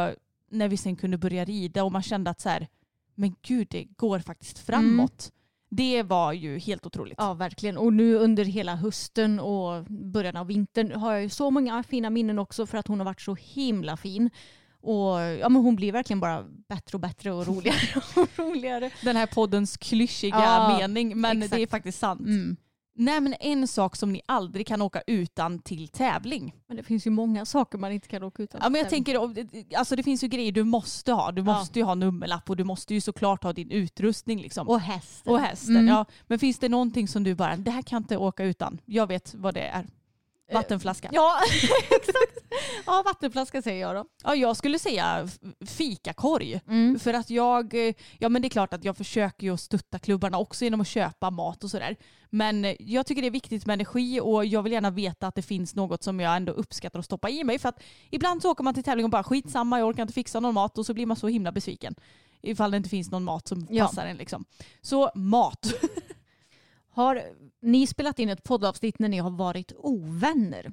när vi sen kunde börja rida och man kände att så här, men gud det går faktiskt framåt. Det var ju helt otroligt. Ja, verkligen. Och nu under hela hösten och början av vintern har jag ju så många fina minnen också för att hon har varit så himla fin. Och ja, men hon blir verkligen bara bättre och bättre och roligare och roligare. Den här poddens klyschiga Ja, mening, men exakt. det är faktiskt sant. Mm. Nej men en sak som ni aldrig kan åka utan till tävling. Men det finns ju många saker man inte kan åka utan. Ja, men jag tänker, alltså det finns ju grejer du måste ha. Du Ja. måste ju ha nummerlapp och du måste ju såklart ha din utrustning. Liksom. Och hästen. Och hästen. Mm. Ja. Men finns det någonting som du bara, det här kan inte åka utan. Jag vet vad det är. Vattenflaska. Ja, exakt. Ja, vattenflaska säger jag då. Ja, jag skulle säga fikakorg. Mm. För att jag, ja men det är klart att jag försöker ju stötta klubbarna också genom att köpa mat och sådär. Men jag tycker det är viktigt med energi och jag vill gärna veta att det finns något som jag ändå uppskattar att stoppa i mig. För att ibland så åker man till tävling och bara skitsamma, jag orkar inte fixa någon mat och så blir man så himla besviken. Ifall det inte finns någon mat som Ja. passar en liksom. Så mat. Har ni spelat in ett poddavsnitt när ni har varit ovänner?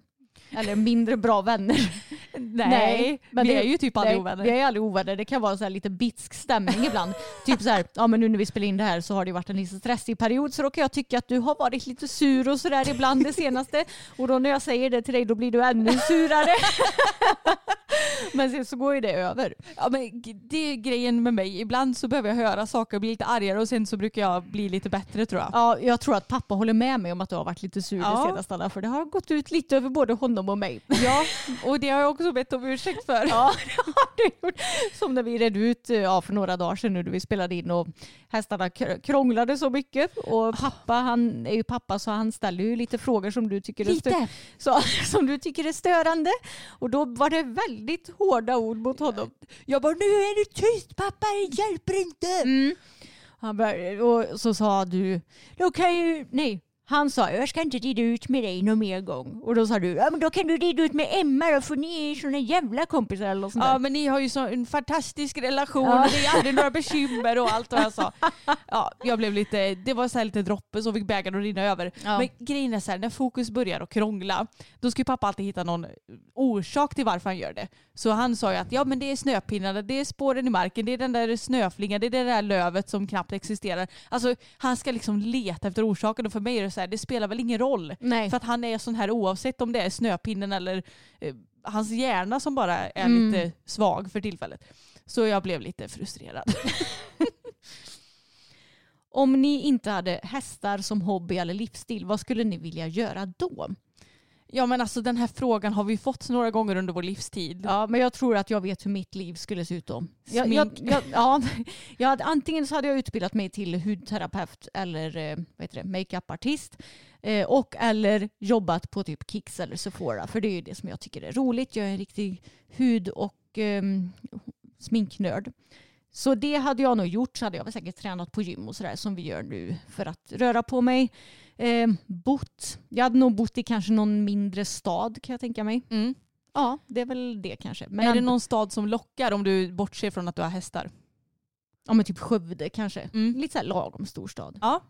Eller mindre bra vänner? Nej, men vi det- är ju typ aldrig Nej, ovänner. Vi är aldrig ovänner. Det kan vara så här lite bitsk stämning ibland. typ så här, ja men nu när vi spelar in det här så har det varit en lite stressig period så då kan jag tycka att du har varit lite sur och sådär ibland det senaste. Och då när jag säger det till dig då blir du ännu surare. men sen så går ju det över. Ja, men det är grejen med mig. Ibland så behöver jag höra saker och bli lite argare och sen så brukar jag bli lite bättre tror jag. Ja, jag tror att pappa håller med mig om att du har varit lite sur Ja. det senaste för det har gått ut lite över både honom och mig. Ja, och det har jag också bett om ursäkt för. Ja, det har du gjort. Som när vi red ut eh, ja, för några dagar sedan nu när vi spelade in och hästarna kr- krånglade så mycket. Och pappa, han är ju pappa så han ställer ju lite frågor som du tycker är, stö- så, som du tycker är störande. Och då var det väldigt hårda ord mot honom. Jag bara, nu är du tyst pappa, det hjälper inte. Mm. Han bara, och så sa du, då kan ju, nej, han sa jag ska inte rida ut med dig någon mer gång. Och då sa du, ja men då kan du rida ut med Emma då för ni är såna jävla kompisar eller sånt där. Ja men ni har ju så en fantastisk relation Ja. och det är aldrig några bekymmer och allt vad jag sa. Ja, jag blev lite, det var så här lite droppe som fick bägaren att rinna över. Ja. Men grejen är så här, när fokus börjar att krångla, då ska ju pappa alltid hitta någon orsak till varför han gör det. Så han sa ju att ja men det är snöpinnarna, det är spåren i marken, det är den där snöflingan, det är det där lövet som knappt existerar. Alltså han ska liksom leta efter orsaken och för mig är det så här, det spelar väl ingen roll. Nej. För att han är sån här oavsett om det är snöpinnen eller eh, hans hjärna som bara är Mm. lite svag för tillfället. Så jag blev lite frustrerad. Om ni inte hade hästar som hobby eller livsstil, vad skulle ni vilja göra då? Ja men alltså den här frågan har vi fått några gånger under vår livstid. Ja, men jag tror att jag vet hur mitt liv skulle se ut då. Jag, jag, jag, ja, jag hade, antingen så hade jag utbildat mig till hudterapeut eller eh, makeupartist eh, och eller jobbat på typ Kicks eller Sephora för det är ju det som jag tycker är roligt. Jag är en riktig hud och eh, sminknörd. Så det hade jag nog gjort. Så hade jag väl säkert tränat på gym och sådär som vi gör nu för att röra på mig. Eh, bott. Jag hade nog bott i kanske någon mindre stad kan jag tänka mig. Mm. Ja, det är väl det kanske. Men är det någon stad som lockar om du bortser från att du har hästar? Ja men typ Skövde kanske. Mm. Lite så här lagom stor stad. Ja.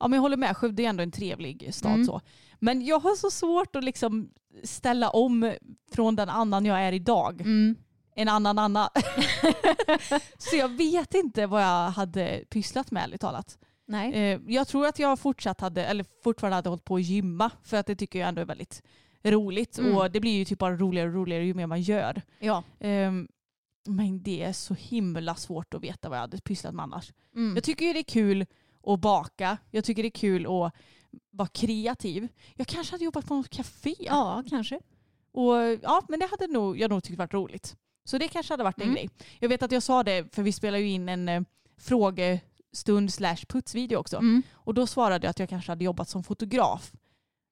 ja men jag håller med, Skövde är ändå en trevlig stad. Mm. så. Men jag har så svårt att liksom ställa om från den annan jag är idag. Mm. En annan Anna. så jag vet inte vad jag hade pysslat med ärligt talat. Nej. Eh, Jag tror att jag fortsatt hade, eller fortfarande hade hållit på att gymma för att det tycker jag ändå är väldigt roligt Mm. och det blir ju typ bara roligare och roligare ju mer man gör. Ja. Ehm, Men det är så himla svårt att veta vad jag hade pysslat med annars. Mm. Jag tycker ju det är kul att baka. Jag tycker det är kul att vara kreativ. Jag kanske hade jobbat på något café. Ja, kanske. Och, ja men det hade nog, jag nog tyckt varit roligt. Så det kanske hade varit en Mm. grej. Jag vet att jag sa det, för vi spelar ju in en eh, frågestund slash putsvideo också. Mm. Och då svarade jag att jag kanske hade jobbat som fotograf.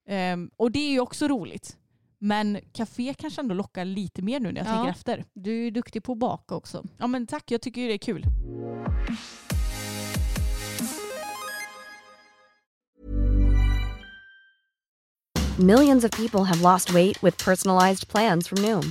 Ehm, och det är ju också roligt. Men café kanske ändå lockar lite mer nu när jag Ja. tänker efter. Du är duktig på att baka också. Ja men tack, jag tycker ju det är kul. Millions of people have lost weight with personalized plans from Noom,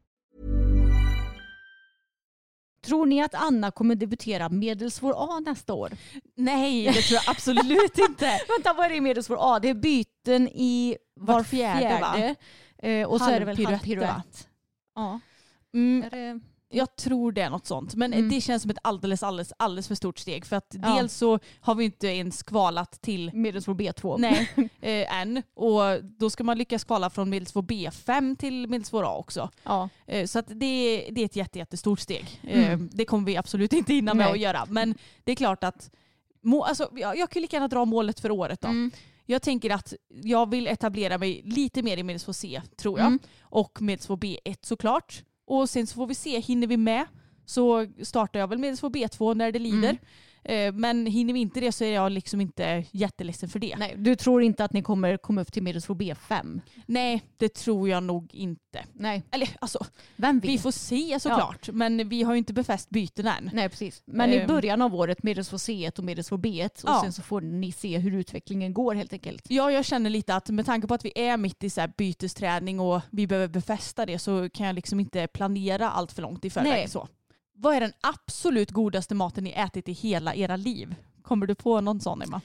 Tror ni att Anna kommer debutera Medelsvår A nästa år? Nej, det tror jag absolut inte. Vänta, vad är det Medelsvår A? Det är byten i var, Var fjärde, va? fjärde. Eh, och så är det väl halvpiruett. Ja. Mm, Är det... jag tror det är något sånt. Men Mm. det känns som ett alldeles, alldeles, alldeles för stort steg. För att Ja. dels så har vi inte ens kvalat till Medelsvår B2. Nej, eh, än. Och då ska man lyckas kvala från medelsvår B5 till medelsvår A också. Ja. Eh, så att det, det är ett jätte, jättestort steg. Eh, Mm. det kommer vi absolut inte hinna med Nej. att göra. Men det är klart att må, alltså, jag, jag kan lika gärna dra målet för året då. Mm. Jag tänker att jag vill etablera mig lite mer i medelsvår C tror jag. Mm. Och medelsvår B1 såklart. Och sen så får vi se, hinner vi med så startar jag väl medelsvår B2 när det lider. Mm. Eh, Men hinner vi inte det så är jag liksom inte jätteledsen för det. Nej, du tror inte att ni kommer komma upp till Medelsvår B5? Nej, det tror jag nog inte. Nej, Eller alltså, vem vet? vi får se såklart. Men vi har ju inte befäst byten än. Nej precis. Men i Ehm. början av året Medelsvår C1 och Medelsvår B1 och Ja. sen så får ni se hur utvecklingen går helt enkelt. Ja, jag känner lite att med tanke på att vi är mitt i så här bytesträning och vi behöver befästa det så kan jag liksom inte planera allt för långt i förväg. Nej. Så. Vad är den absolut godaste maten ni ätit i hela era liv? Kommer du på någon sån Emma?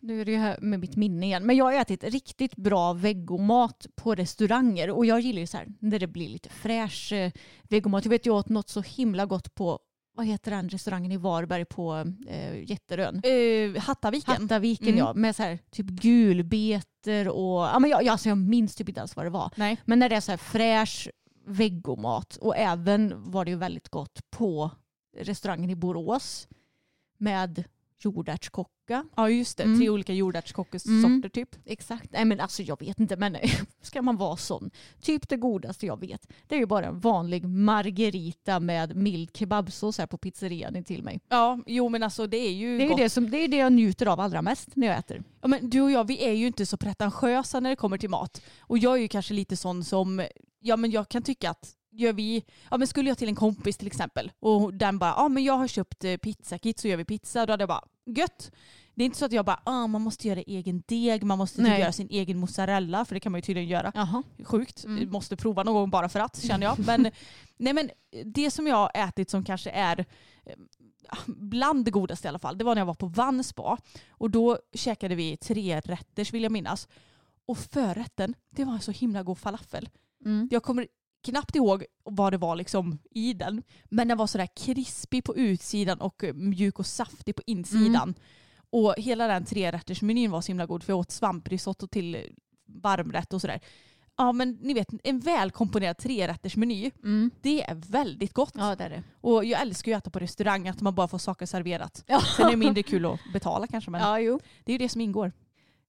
Nu är det här med mitt minne igen. Men jag har ätit riktigt bra vegomat på restauranger och jag gillar ju så här när det blir lite fräsch eh, vegomat. Jag vet jag åt något så himla gott på vad heter den restaurangen i Varberg på eh, Jätterön? Uh, Hattaviken. Hattaviken Mm. ja, med så här typ gulbeter och ja, men jag, jag, alltså jag minns typ inte alls vad det var. Nej. Men när det är så här fräsch vegomat och även var det ju väldigt gott på restaurangen i Borås med jordärtskock jordärtskocka. Ja just det, Mm. tre olika jordärtskockesorter Mm. typ. Exakt. Nej men alltså jag vet inte men ska man vara sån? Typ det godaste jag vet. Det är ju bara en vanlig margarita med mild kebabsås här på pizzerian in till mig. Ja, jo men alltså det är ju Det är gott. det, som, det, är det jag njuter av allra mest när jag äter. Ja, men du och jag vi är ju inte så pretentiösa när det kommer till mat. Och jag är ju kanske lite sån som, ja men jag kan tycka att gör vi, ja men skulle jag till en kompis till exempel och den bara, ja men jag har köpt eh, pizzakit så gör vi pizza. Då hade jag bara, gött. Det är inte så att jag bara, ah, man måste göra egen deg, man måste typ göra sin egen mozzarella, för det kan man ju tydligen göra. Jaha. Sjukt, Mm. måste prova någon gång bara för att känner jag. Men, nej men det som jag har ätit som kanske är eh, bland det godaste i alla fall, det var när jag var på Vanspa. Och då käkade vi tre rätters vill jag minnas. Och förrätten, det var en så himla god falafel. Mm. Jag kommer knappt ihåg vad det var liksom i den. Men den var sådär krispig på utsidan och eh, mjuk och saftig på insidan. Mm. Och hela den trerättersmenyn var så himla god för jag åt svamprisotto till eh, varmrätt och sådär. Ja men ni vet en välkomponerad trerättersmeny. Mm. Det är väldigt gott. Ja det är det. Och jag älskar ju att äta på restaurang, att man bara får saker serverat. Ja. Sen är det mindre kul att betala kanske men Ja, jo. det är ju det som ingår.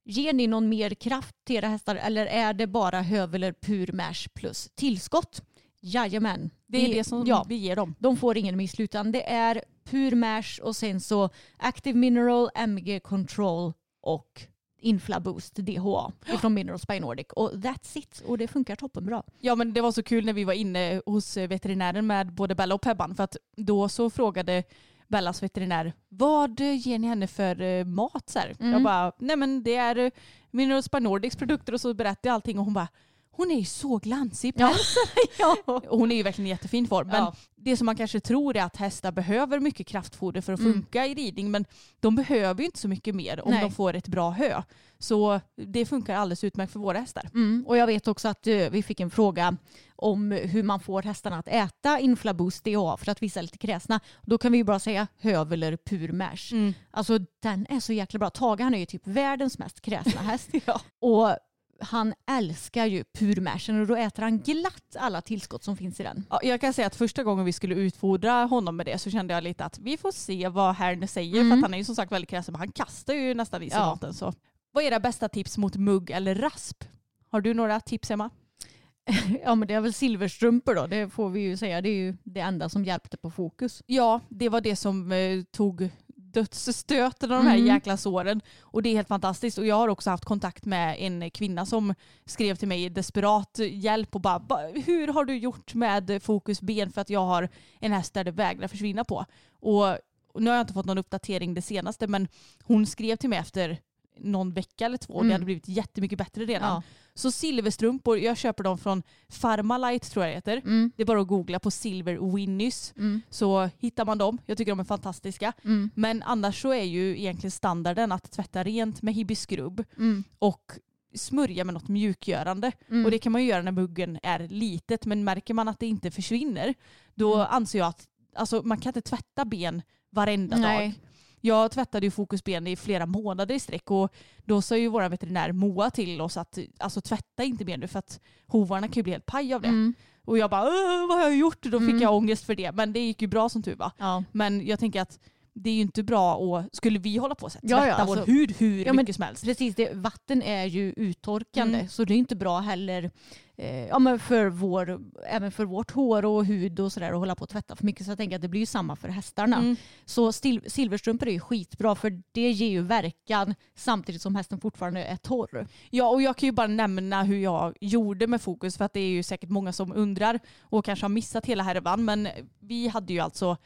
Ger ni någon mer kraft till era hästar eller är det bara höveler pur mash plus tillskott? Jajamän. Det är Vi- det som ja, vi ger dem. de får ingen miss utan det är pur mash och sen så active mineral, MG control och Inflaboost DHA från Minerals by Nordic och that's it. Och det funkar toppenbra. Ja men det var så kul när vi var inne hos veterinären med både Bella och Pebban för att då så frågade Bellas veterinär vad ger ni henne för eh, mat? Så. Mm. Jag bara, nej men det är eh, Minerals by Nordics produkter och så berättade jag allting och hon bara hon är ju så glansig i Ja. Hon är ju verkligen i jättefin form. Men Ja. det som man kanske tror är att hästar behöver mycket kraftfoder för att Mm. funka i ridning. Men de behöver ju inte så mycket mer om Nej. de får ett bra hö. Så det funkar alldeles utmärkt för våra hästar. Mm. Och jag vet också att eh, vi fick en fråga om hur man får hästarna att äta Inflaboost DHA för att vissa är lite kräsna. Då kan vi ju bara säga höv eller purmärs. Mm. Alltså den är så jäkla bra. Tage han är ju typ världens mest kräsna häst. Ja. Och han älskar ju purmärsen och då äter han glatt alla tillskott som finns i den. Ja, jag kan säga att första gången vi skulle utfodra honom med det så kände jag lite att vi får se vad Herne säger. Mm. För att han är ju som sagt väldigt kräsen men han kastar ju nästan i sig Ja. maten. Så. Vad är era bästa tips mot mugg eller rasp? Har du några tips Emma? Ja men det är väl silverstrumpor då, det får vi ju säga. Det är ju det enda som hjälpte på fokus. Ja, det var det som eh, tog dödsstöten av de här Mm. jäkla såren. Och det är helt fantastiskt. Och jag har också haft kontakt med en kvinna som skrev till mig desperat hjälp och bara "Ba- hur har du gjort med fokus ben för att jag har en häst där det vägrar försvinna på. Och nu har jag inte fått någon uppdatering det senaste men hon skrev till mig efter någon vecka eller två och det Mm. hade blivit jättemycket bättre redan. Ja. Så silverstrumpor, jag köper dem från Pharmalite tror jag det heter. Mm. Det är bara att googla på silver Winnies Mm. så hittar man dem. Jag tycker de är fantastiska. Mm. Men annars så är ju egentligen standarden att tvätta rent med Hibiscrub Mm. och smörja med något mjukgörande. Mm. Och det kan man ju göra när muggen är litet men märker man att det inte försvinner då Mm. anser jag att alltså, man kan inte tvätta ben varenda Nej. dag. Jag tvättade ju fokusben i flera månader i sträck och då sa ju vår veterinär Moa till oss att alltså, tvätta inte mer nu för att hovarna kan ju bli helt paj av det. Mm. Och jag bara "Åh, vad har jag gjort? Då fick Mm. jag ångest för det men det gick ju bra som tur var. Ja. Men jag tänker att det är ju inte bra och skulle vi hålla på och tvätta Ja, ja, alltså- vår hud hur Ja, mycket som helst. Precis, det, vatten är ju uttorkande Mm. så det är inte bra heller eh, ja, men för vår, även för vårt hår och hud och sådär att hålla på och tvätta för mycket. Så jag tänker att det blir ju samma för hästarna. Mm. Så stil, silverstrumpor är ju skitbra för det ger ju verkan samtidigt som hästen fortfarande är torr. Ja och jag kan ju bara nämna hur jag gjorde med fokus för att det är ju säkert många som undrar och kanske har missat hela härvan men vi hade ju alltså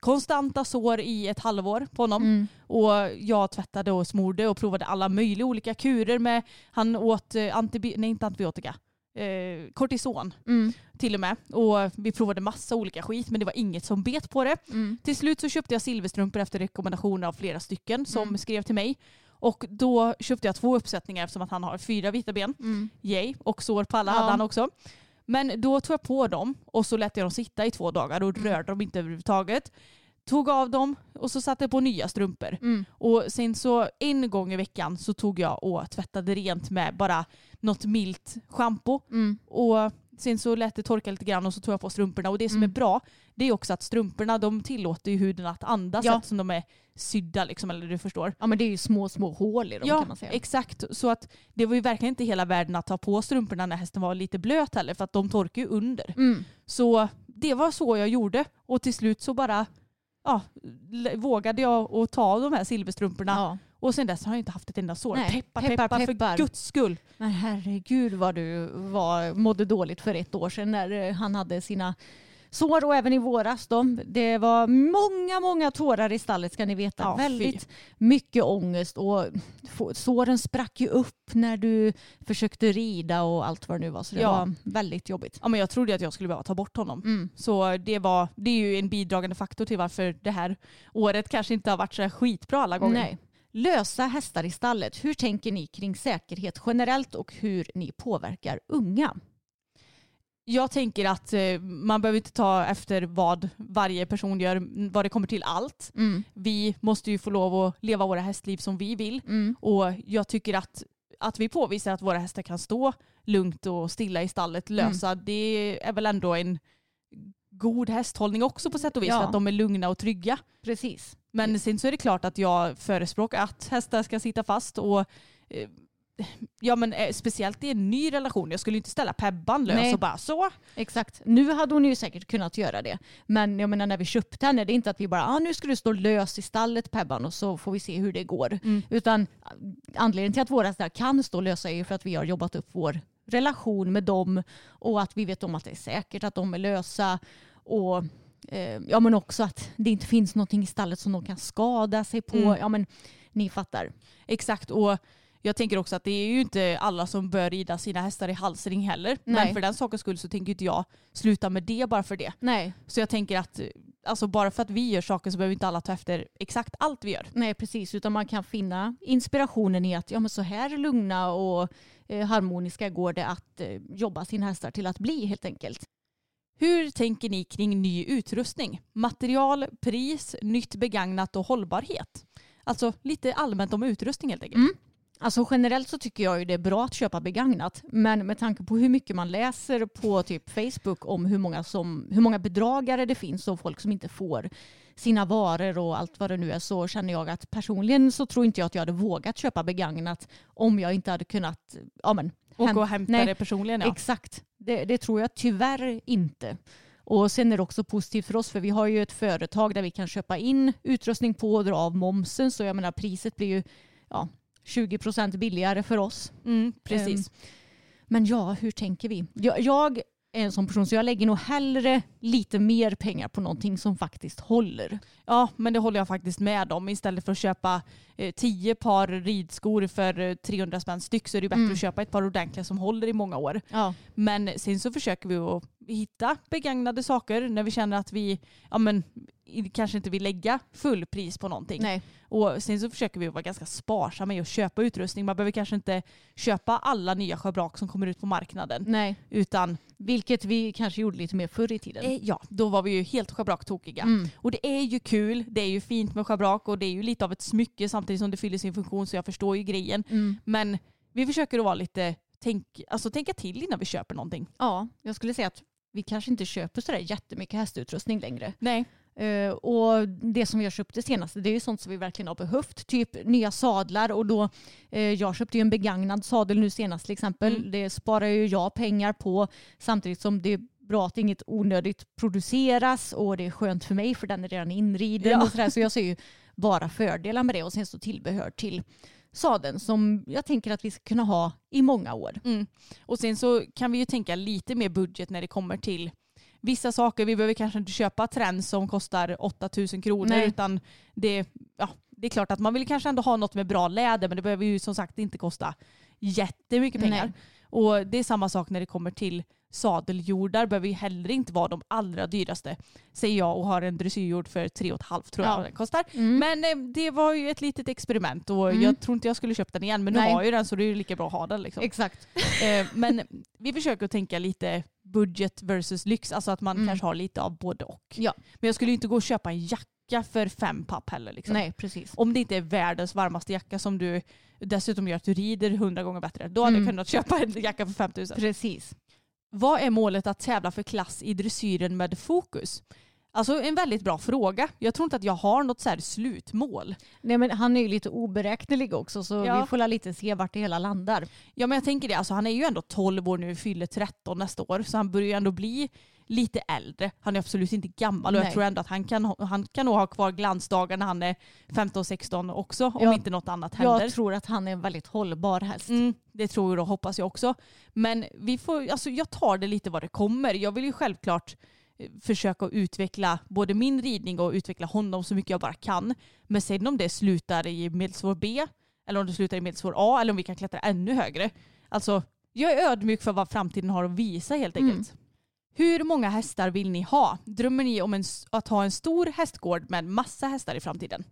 konstanta sår i ett halvår på honom Mm. och jag tvättade och smorde och provade alla möjliga olika kurer med han åt eh, antibi- nej inte antibiotika eh, kortison Mm. till och med och vi provade massa olika skit men det var inget som bet på det Mm. Till slut så köpte jag silverstrumpor efter rekommendationer av flera stycken som Mm. skrev till mig. Och då köpte jag två uppsättningar eftersom att han har fyra vita ben. Mm. Yay. Och sår på alla Ja. hade han också. Men då tog jag på dem och så lät jag dem sitta i två dagar och Mm. rörde dem inte överhuvudtaget. Tog av dem och så satte jag på nya strumpor. Mm. Och sen så en gång i veckan så tog jag och tvättade rent med bara något milt schampo. Mm. Och sen så lät det torka lite grann och så tog jag på strumporna. Och det som Mm. är bra det är också att strumporna de tillåter ju huden att andas Ja. eftersom de är sydda liksom, eller du förstår. Ja men det är ju små små hål i dem Ja, kan man säga. exakt. Så att det var ju verkligen inte hela världen att ta på strumporna när hästen var lite blöt heller för att de torkar ju under. Mm. Så det var så jag gjorde och till slut så bara ja, vågade jag att ta av de här silverstrumporna Ja. Och sen dess har jag inte haft ett enda sår. Nej, Peppar, peppar, peppar, peppar. för guds skull. Men herregud vad du var, mådde dåligt för ett år sedan när eh, han hade sina sår och även i våras. Då. Det var många, många tårar i stallet ska ni veta. Ja, fy. Väldigt mycket ångest och såren sprack ju upp när du försökte rida och allt vad det nu var. Så det Ja. var väldigt jobbigt. Ja, men jag trodde att jag skulle behöva ta bort honom. Mm. Så det, var, det är ju en bidragande faktor till varför det här året kanske inte har varit så här skitbra alla gånger. Nej. Lösa hästar i stallet. Hur tänker ni kring säkerhet generellt och hur ni påverkar unga? Jag tänker att eh, man behöver inte ta efter vad varje person gör vad det kommer till allt. Mm. Vi måste ju få lov att leva våra hästliv som vi vill. Mm. Och jag tycker att, att vi påvisar att våra hästar kan stå lugnt och stilla i stallet lösa, det är väl ändå en god hästhållning också på sätt och vis Ja. för att de är lugna och trygga. Precis. Men sen så är det klart att jag förespråkar att hästar ska sitta fast och eh, ja men eh, speciellt i en ny relation, jag skulle inte ställa Pebban lös Nej. och bara så. Exakt. Nu hade hon ju säkert kunnat göra det. Men jag menar när vi köpte henne, det är inte att vi bara ah, nu ska du stå lös i stallet Pebban och så får vi se hur det går. Utan ah, anledningen till att våra hästar kan stå lösa är ju för att vi har jobbat upp vår relation med dem och att vi vet om att det är säkert att de är lösa. Och eh, ja, men också att det inte finns någonting i stallet som de kan skada sig på. Mm. Ja, men, ni fattar. Exakt och jag tänker också att det är ju inte alla som bör rida sina hästar i halsring heller. Men Nej. för den sakens skull så tänker inte jag sluta med det bara för det. Nej, Så jag tänker att eh, alltså bara för att vi gör saker så behöver inte alla ta efter exakt allt vi gör. Nej precis, utan man kan finna inspirationen i att ja, men så här lugna och eh, harmoniska går det att eh, jobba sina hästar till att bli helt enkelt. Hur tänker ni kring ny utrustning? Material, pris, nytt begagnat och hållbarhet? Alltså lite allmänt om utrustning helt enkelt. Mm. Alltså generellt så tycker jag ju det är bra att köpa begagnat. Men med tanke på hur mycket man läser på typ Facebook om hur många, som, hur många bedragare det finns och folk som inte får sina varor och allt vad det nu är så känner jag att personligen så tror inte jag att jag hade vågat köpa begagnat om jag inte hade kunnat ja, men, och häm- gå och hämta Nej, det personligen ja. Exakt, det, det tror jag tyvärr inte. Och sen är det också positivt för oss för vi har ju ett företag där vi kan köpa in utrustning på och dra av momsen så jag menar priset blir ju ja, 20 procent billigare för oss. Mm, precis. Men ja, hur tänker vi? Jag, jag är en sån person så jag lägger nog hellre lite mer pengar på någonting som faktiskt håller. Ja, men det håller jag faktiskt med om. Istället för att köpa tio par ridskor för eh, 300 spänn styck så är det bättre Mm. att köpa ett par ordentliga som håller i många år. Ja, Men sen så försöker vi att hitta begagnade saker när vi känner att vi ja, men, kanske inte vill lägga full pris på någonting. nej. Och sen så försöker vi vara ganska sparsamma i att köpa utrustning. Man behöver kanske inte köpa alla nya schabrak som kommer ut på marknaden. nej. Utan Vilket vi kanske gjorde lite mer förr i tiden. eh, ja, då var vi ju helt schabraktokiga. Mm. Och det är ju kul, det är ju fint med schabrak och det är ju lite av ett smycke samtidigt som det fyller sin funktion så jag förstår ju grejen. Mm. Men vi försöker att vara lite, tänk, alltså tänka till innan vi köper någonting. Ja, jag skulle säga att vi kanske inte köper sådär jättemycket hästutrustning längre. Nej. Eh, och det som vi har köpt det senaste det är ju sånt som vi verkligen har behövt. Typ nya sadlar och då eh, jag köpte ju en begagnad sadel nu senast till exempel. Mm. Det sparar ju jag pengar på samtidigt som det är bra att inget onödigt produceras och det är skönt för mig för den är redan inriden Ja. och sådär. Så jag ser ju bara fördelar med det och sen så tillbehör till sadeln som jag tänker att vi ska kunna ha i många år. Mm. Och sen så kan vi ju tänka lite mer budget när det kommer till vissa saker. Vi behöver kanske inte köpa trends som kostar 8000 kronor Nej. utan det, ja, det är klart att man vill kanske ändå ha något med bra läder men det behöver ju som sagt inte kosta jättemycket pengar. Nej. Och det är samma sak när det kommer till sadeljordar behöver ju heller inte vara de allra dyraste. Säger jag och har en dressyrjord för 3,5 tror jag Ja. den kostar. Mm. Men eh, det var ju ett litet experiment och Mm. jag tror inte jag skulle köpt den igen men nu Nej. har jag ju den så det är ju lika bra att ha den. Liksom. Exakt. Eh, men vi försöker att tänka lite budget versus lyx, alltså att man Mm. kanske har lite av både och. Ja. Men jag skulle ju inte gå och köpa en jacka för fem papp heller. Liksom. Nej, precis. Om det inte är världens varmaste jacka som du dessutom gör att du rider hundra gånger bättre. Då hade Mm. jag kunnat köpa en jacka för 5000. Precis. Vad är målet att tävla för klass i dressyren med fokus? Alltså en väldigt bra fråga. Jag tror inte att jag har något så slutmål. Nej, men han är ju lite oberäknelig också så Ja. vi får lite se vart det hela landar. Ja men jag tänker det, alltså, han är ju ändå 12 år nu, fyller 13 nästa år, så han börjar ju ändå bli lite äldre. Han är absolut inte gammal och jag Nej. tror ändå att han kan, ha- han kan nog ha kvar glansdagar när han är 15-16 också, om Ja, inte något annat händer. Jag tror att han är en väldigt hållbar häst. Mm, det tror jag och hoppas jag också. Men vi får, alltså, jag tar det lite vad det kommer. Jag vill ju självklart försöka utveckla både min ridning och utveckla honom så mycket jag bara kan. Men sen om det slutar i medelsvår B eller om det slutar i medelsvår A eller om vi kan klättra ännu högre. Alltså, jag är ödmjuk för vad framtiden har att visa helt Mm. enkelt. Hur många hästar vill ni ha? Drömmer ni om en, att ha en stor hästgård med massa hästar i framtiden?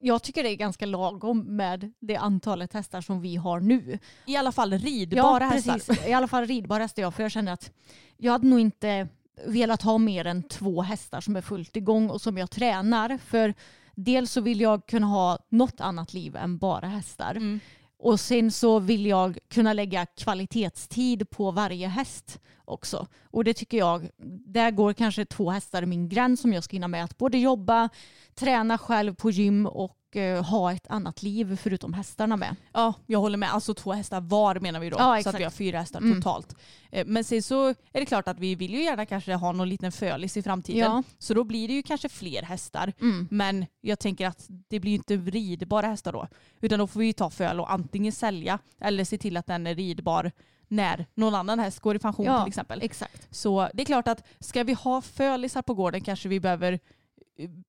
Jag tycker det är ganska lagom med det antalet hästar som vi har nu. I alla fall ridbara hästar. precis. I alla fall ridbara hästar. Ja, för jag känner att jag hade nog inte velat ha mer än två hästar som är fullt igång och som jag tränar. För dels så vill jag kunna ha något annat liv än bara hästar. Mm. Och sen så vill jag kunna lägga kvalitetstid på varje häst också. Och det tycker jag, där går kanske två hästar min gräns som jag ska hinna med att både jobba, träna själv på gym och och eh, ha ett annat liv förutom hästarna med. Ja, jag håller med. Alltså två hästar var menar vi då. Ja, så att vi har fyra hästar Mm. totalt. Eh, Men sen så är det klart att vi vill ju gärna kanske ha någon liten fölis i framtiden. Ja. Så då blir det ju kanske fler hästar. Mm. Men jag tänker att det blir ju inte ridbara hästar då. Utan då får vi ju ta föl och antingen sälja eller se till att den är ridbar när någon annan häst går i pension Ja, till exempel. Exakt. Så det är klart att ska vi ha fölisar på gården kanske vi behöver eh,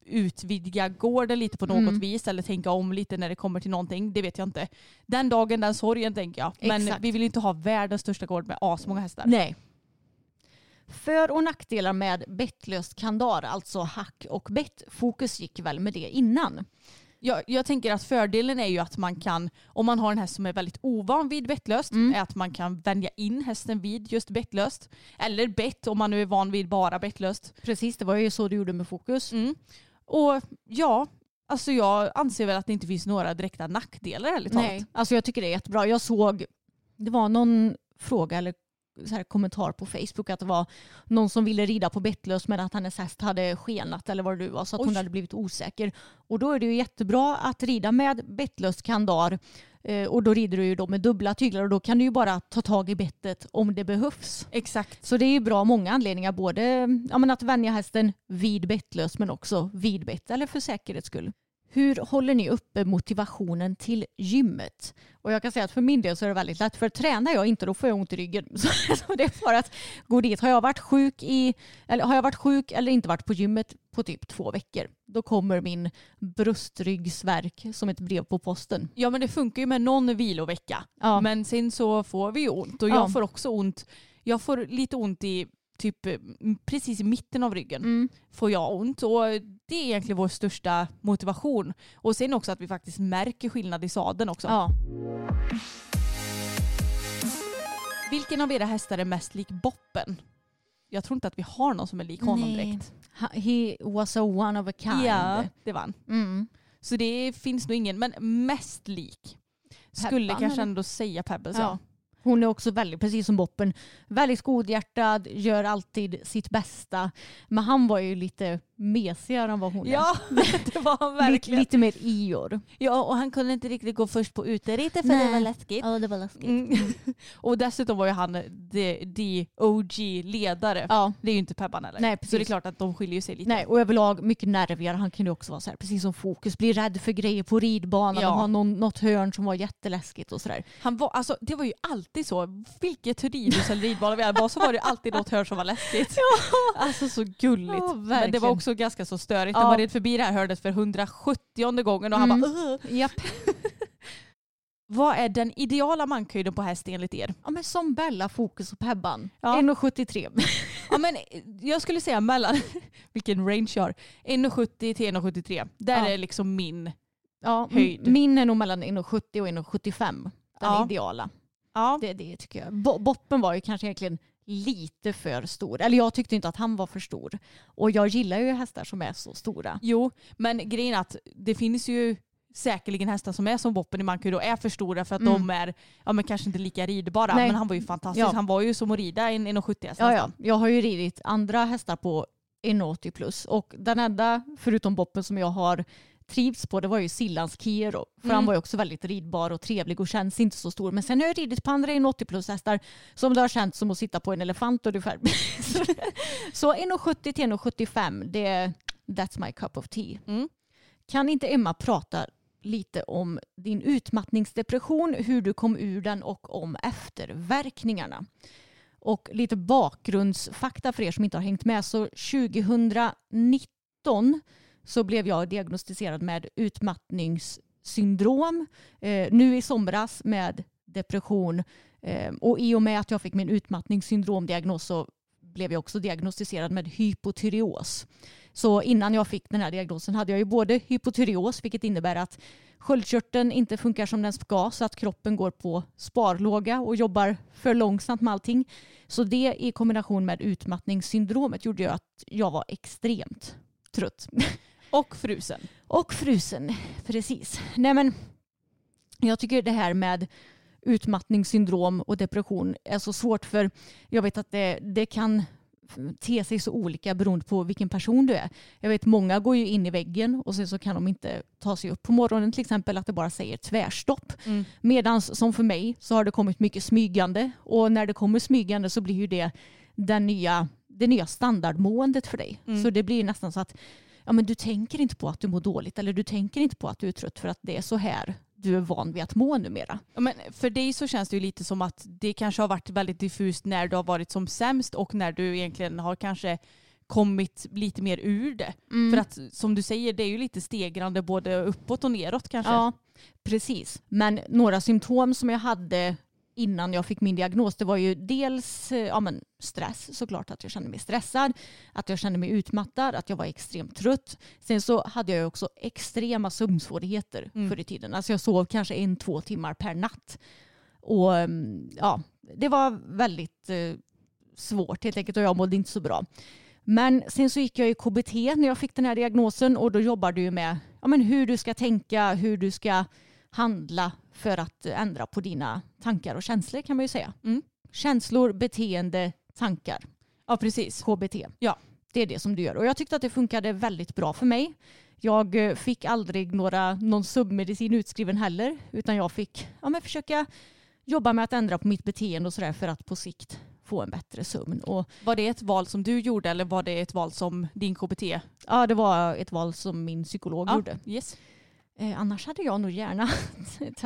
utvidga gården lite på något Mm. vis eller tänka om lite när det kommer till någonting. Det vet jag inte. Den dagen, den sorgen tänker jag. Men Exakt. vi vill inte ha världens största gård med asmånga hästar. Nej. För och nackdelar med bettlöst kandar, alltså hack och bett. Fokus gick väl med det innan. Jag, jag tänker att fördelen är ju att man kan, om man har en häst som är väldigt ovan vid bettlöst, Mm. är att man kan vänja in hästen vid just bettlöst. Eller bett om man nu är van vid bara bettlöst. Precis, det var ju så du gjorde med fokus. Mm. Och ja, alltså jag anser väl att det inte finns några direkta nackdelar ärligt talat. Nej, alltså jag tycker det är jättebra. Jag såg, det var någon fråga eller så här kommentar på Facebook att det var någon som ville rida på bettlös men att hennes häst hade skenat eller vad det nu var så att hon Oj. hade blivit osäker. Och då är det ju jättebra att rida med bettlöst kandar eh, och då rider du ju då med dubbla tyglar och då kan du ju bara ta tag i bettet om det behövs. Exakt. Så det är ju bra av många anledningar, både ja, men att vänja hästen vid bettlös men också vid bett eller för säkerhets skull. Hur håller ni uppe motivationen till gymmet? Och jag kan säga att för min del så är det väldigt lätt. För tränar jag inte då får jag ont i ryggen. Så, det är bara att gå dit. Har jag, varit sjuk i, eller har jag varit sjuk eller inte varit på gymmet på typ två veckor då kommer min bröstryggsvärk som ett brev på posten. Ja men det funkar ju med någon vilovecka. Ja. Men sen så får vi ont och Ja. jag får också ont. Jag får lite ont i typ eh, precis i mitten av ryggen. Mm. Får jag ont och det är egentligen vår största motivation. Och sen också att vi faktiskt märker skillnad i sadeln också. Ja. Vilken av era hästar är mest lik Boppen? Jag tror inte att vi har någon som är lik honom Nej. direkt. He was a one of a kind. Ja, det var han. Mm. Så det finns nog ingen, men mest lik. Skulle Pebban, kanske eller? ändå säga Pebbles Ja. ja. Hon är också väldigt, precis som Boppen, väldigt godhjärtad, gör alltid sitt bästa. Men han var ju lite mesigare än vad hon Ja, det var han är. Lite, verkligen. lite mer Ior. Ja, och han kunde inte riktigt gå först på uteritet för Nej. det var läskigt. Ja, det var läskigt. Mm. och dessutom var ju han the, the OG-ledare. Ja. Det är ju inte Pebban eller? Nej, Så precis. det är klart att de skiljer sig lite. Nej, och överlag mycket nervigare. Han kunde också vara så här, precis som Fokus, bli rädd för grejer på ridbanan Ja. och ha någon, något hörn som var jätteläskigt och sådär. Han var, alltså, det var ju alltid så. Vilket ridhus eller ridbana vi hade var så var det alltid något hörn som var läskigt. Alltså så gulligt. Ja, Men det verkligen. var också ganska så störigt när Ja. man red förbi det här hörnet för 170 gången och han Mm. bara "Ugh." Japp. Vad är den ideala mankhöjden på häst enligt er? Ja, men som Bella, Fokus och Pebban. Ja. 1,73. Ja, men jag skulle säga mellan, vilken range jag har, 1,70 till 1,73. Där Ja. är liksom min. Ja, Höjd. Min är nog mellan 1,70 och 1,75. Den Ja. ideala. Ja. Det, det tycker jag. Bo- Boppen var ju kanske egentligen lite för stor. Eller jag tyckte inte att han var för stor. Och jag gillar ju hästar som är så stora. Jo, men grejen är att det finns ju säkerligen hästar som är som Boppen i mankhöjd och är för stora för att Mm. de är ja, men kanske inte lika ridbara. Nej. Men han var ju fantastisk. Ja. Han var ju som att rida en 1,70 häst Ja, ja. Jag har ju ridit andra hästar på 1,80 plus. Och den enda, förutom Boppen, som jag har trivts på det var ju Sillans Kiero. För Mm. han var ju också väldigt ridbar och trevlig och känns inte så stor. Men sen har jag ridit på andra 1,80 plus hästar som det har känts som att sitta på en elefant ungefär. så 1,70 till 1,75 det that's my cup of tea. Mm. Kan inte Emma prata lite om din utmattningsdepression, hur du kom ur den och om efterverkningarna? Och lite bakgrundsfakta för er som inte har hängt med. Så 2019 så blev jag diagnostiserad med utmattningssyndrom. Eh, nu i somras med depression. Eh, och i och med att jag fick min utmattningssyndromdiagnos så blev jag också diagnostiserad med hypotyreos. Så innan jag fick den här diagnosen hade jag ju både hypotyreos, vilket innebär att sköldkörteln inte funkar som den ska så att kroppen går på sparlåga och jobbar för långsamt med allting. Så det i kombination med utmattningssyndromet gjorde ju att jag var extremt trött. Och frusen. Och frusen, precis. Nej men, jag tycker det här med utmattningssyndrom och depression är så svårt för jag vet att det, det kan te sig så olika beroende på vilken person du är. Jag vet många går ju in i väggen och sen så kan de inte ta sig upp på morgonen till exempel att det bara säger tvärstopp. Mm. Medan som för mig så har det kommit mycket smygande och när det kommer smygande så blir ju det den nya, det nya standardmåendet för dig. Mm. Så det blir nästan så att ja, men du tänker inte på att du mår dåligt eller du tänker inte på att du är trött för att det är så här du är van vid att må numera. Ja, men för dig så känns det ju lite som att det kanske har varit väldigt diffust när du har varit som sämst och när du egentligen har kanske kommit lite mer ur det. För att som du säger, det är ju lite stegrande både uppåt och neråt kanske. Ja, precis. Men några symptom som jag hade innan jag fick min diagnos det var ju dels eh, ja, men stress såklart att jag kände mig stressad, att jag kände mig utmattad, att jag var extremt trött. Sen så hade jag också extrema sömnsvårigheter Mm. förr i tiden. Alltså jag sov kanske en, två timmar per natt. Och mm, ja, det var väldigt eh, svårt helt enkelt och jag mådde inte så bra. Men sen så gick jag i KBT när jag fick den här diagnosen och då jobbar du med ja, men hur du ska tänka, hur du ska handla för att ändra på dina tankar och känslor kan man ju säga. Mm. Känslor, beteende, tankar. Ja, precis. KBT. Ja. Det är det som du gör. Och jag tyckte att det funkade väldigt bra för mig. Jag eh, fick aldrig några, någon submedicin utskriven heller. Utan jag fick ja, men försöka jobba med att ändra på mitt beteende och sådär för att på sikt få en bättre sömn. Och Var det ett val som du gjorde eller var det ett val som din KBT ja, det var ett val som min psykolog gjorde. Yes. Eh, annars hade jag nog gärna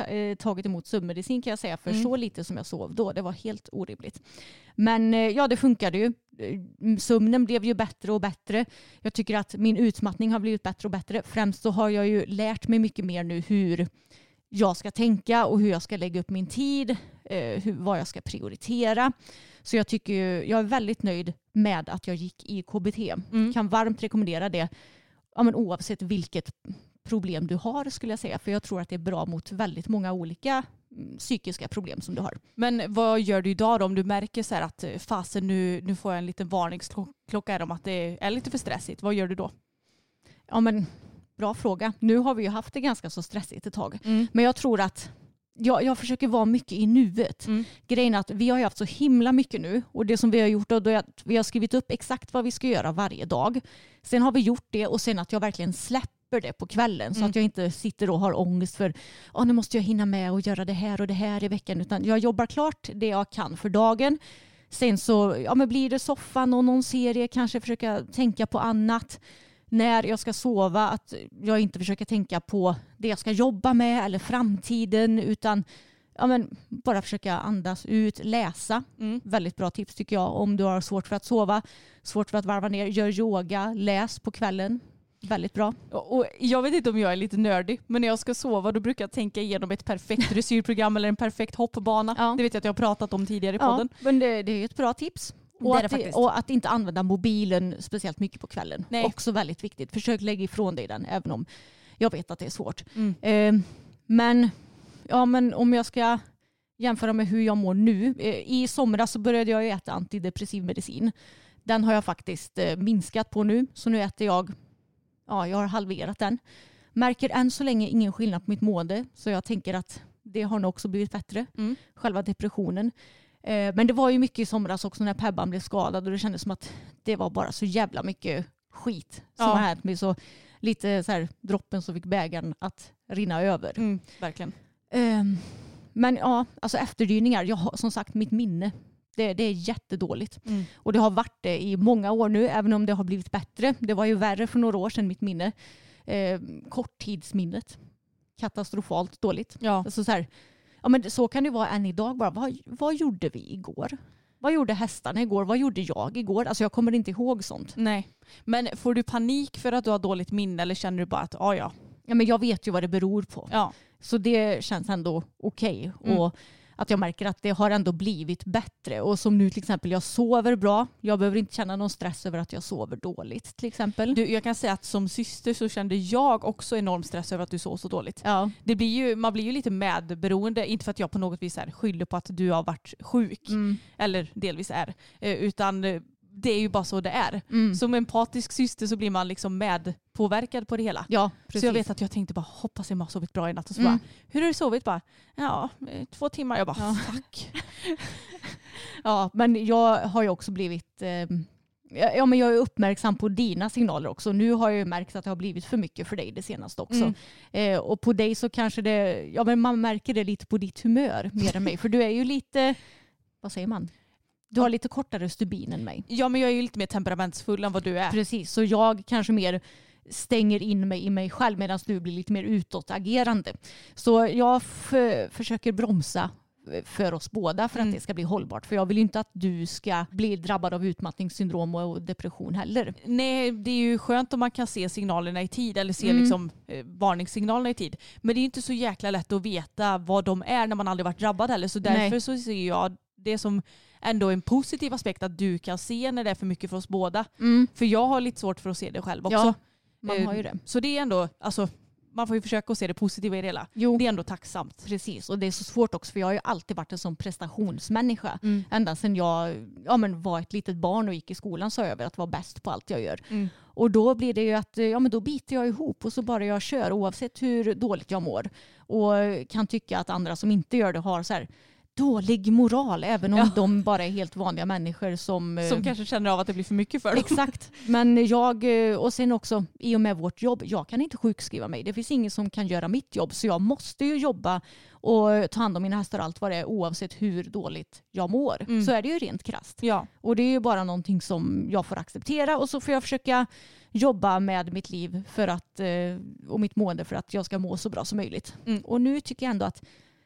eh, tagit emot sömnmedicin kan jag säga. För Mm. så lite som jag sov då, det var helt orimligt. Men eh, ja, det funkade ju. Eh, Sömnen blev ju bättre och bättre. Jag tycker att min utmattning har blivit bättre och bättre. Främst så har jag ju lärt mig mycket mer nu hur jag ska tänka och hur jag ska lägga upp min tid, eh, hur, vad jag ska prioritera. Så jag tycker ju, jag är väldigt nöjd med att jag gick i KBT. Mm. Kan varmt rekommendera det ja, men oavsett vilket problem du har skulle jag säga. För jag tror att det är bra mot väldigt många olika mm, psykiska problem som du har. Men vad gör du idag då om du märker så här att eh, fasen nu, nu får jag en liten varningsklocka om att det är lite för stressigt. Vad gör du då? Ja men bra fråga. Nu har vi ju haft det ganska så stressigt ett tag. Mm. Men jag tror att jag, jag försöker vara mycket i nuet. Mm. Grejen är att vi har ju haft så himla mycket nu och det som vi har gjort då, då är att vi har skrivit upp exakt vad vi ska göra varje dag. Sen har vi gjort det och sen att jag verkligen släpper det på kvällen så Mm. att jag inte sitter och har ångest för att nu måste jag hinna med och göra det här och det här i veckan utan jag jobbar klart det jag kan för dagen. Sen så ja, men blir det soffan och någon serie, kanske försöka tänka på annat. När jag ska sova, att jag inte försöker tänka på det jag ska jobba med eller framtiden utan ja, men bara försöka andas ut, läsa. Mm. Väldigt bra tips tycker jag om du har svårt för att sova, svårt för att varva ner. Gör yoga, läs på kvällen. Väldigt bra. Och jag vet inte om jag är lite nördig, men när jag ska sova då brukar jag tänka igenom ett perfekt dressyrprogram eller en perfekt hoppbana. Ja. Det vet jag att jag har pratat om tidigare i Ja, podden. men det, det är ett bra tips. Det Och det att, faktiskt. och att inte använda mobilen speciellt mycket på kvällen. Nej. Också väldigt viktigt. Försök lägga ifrån dig den även om jag vet att det är svårt. Mm. Eh, men, ja, men om jag ska jämföra med hur jag mår nu. Eh, I somras så började jag äta antidepressiv medicin. Den har jag faktiskt eh, minskat på nu. Så nu äter jag, ja jag har halverat den. Märker än så länge ingen skillnad på mitt mående. Så jag tänker att det har nog också blivit bättre. Mm. Själva depressionen. Eh, men det var ju mycket i somras också när Pebban blev skadad och det kändes som att det var bara så jävla mycket skit som Ja. har hänt mig. Så lite så här droppen som fick bägaren att rinna över. Mm, verkligen. Ehm, men ja, alltså efterdyningar. Jag har, som sagt, mitt minne. Det, det är jättedåligt. Mm. Och det har varit det i många år nu, även om det har blivit bättre. Det var ju värre för några år sedan, mitt minne. Ehm, korttidsminnet. Katastrofalt dåligt. Ja. Alltså så, här, ja, men så kan det vara än idag. Bara, vad, vad gjorde vi igår? Vad gjorde hästarna igår? Vad gjorde jag igår? Alltså jag kommer inte ihåg sånt. Nej. Men får du panik för att du har dåligt minne eller känner du bara att ah, ja, Ja, men jag vet ju vad det beror på. ja. Så det känns ändå okej. Mm. Och att jag märker att det har ändå blivit bättre. Och som nu till exempel, jag sover bra. Jag behöver inte känna någon stress över att jag sover dåligt till exempel. Du, jag kan säga att som syster så kände jag också enorm stress över att du sov så dåligt. ja. Det blir ju, man blir ju lite medberoende, inte för att jag på något vis är skyller på att du har varit sjuk, Mm. eller delvis är, eh, utan eh, det är ju bara så det är. Mm. Som empatisk syster så blir man liksom medpåverkad på det hela. ja, precis. Så jag vet att jag tänkte bara hoppas Emma har sovit bra i natt och så Mm. bara hur har du sovit? Bara, ja, eh, två timmar. Jag bara Ja. fuck. Ja, men jag har ju också blivit eh, ja, men jag är uppmärksam på dina signaler också. Nu har jag ju märkt att det har blivit för mycket för dig det senaste också. Mm. Eh, och på dig så kanske det, ja men man märker det lite på ditt humör mer än mig. För du är ju lite, vad säger man? Du har lite kortare stubin än mig. Ja men jag är ju lite mer temperamentsfull än vad du är. Precis, så jag kanske mer stänger in mig i mig själv medan du blir lite mer utåtagerande. Så jag försöker bromsa för oss båda för att Mm. det ska bli hållbart. För jag vill ju inte att du ska bli drabbad av utmattningssyndrom och depression heller. Nej, det är ju skönt om man kan se signalerna i tid eller se Mm. liksom, eh, varningssignalerna i tid. Men det är ju inte så jäkla lätt att veta vad de är när man aldrig varit drabbad heller. Så därför Nej. så ser jag det som ändå en positiv aspekt att du kan se när det är för mycket för oss båda. För jag har lite svårt för att se det själv också. Ja, man Eh, har ju det. Så det är ändå, alltså, man får ju försöka att se det positiva i det hela. Jo. Det är ändå tacksamt. Precis, och det är så svårt också för jag har ju alltid varit en sån prestationsmänniska. Mm. Ända sedan jag ja, men var ett litet barn och gick i skolan så över att vara bäst på allt jag gör. Mm. Och då blir det ju att ja, men då biter jag ihop och så bara jag kör oavsett hur dåligt jag mår. Och kan tycka att andra som inte gör det har så här dålig moral även om Ja. de bara är helt vanliga människor som... eh, Som kanske känner av att det blir för mycket för dem. Exakt. Men jag, eh, och sen också i och med vårt jobb, jag kan inte sjukskriva mig. Det finns ingen som kan göra mitt jobb så jag måste ju jobba och ta hand om mina hästar och allt vad det är oavsett hur dåligt jag mår. Mm. Så är det ju rent krasst. Ja. Och det är ju bara någonting som jag får acceptera och så får jag försöka jobba med mitt liv för att, eh, och mitt mående för att jag ska må så bra som möjligt. Mm. Och nu tycker jag ändå att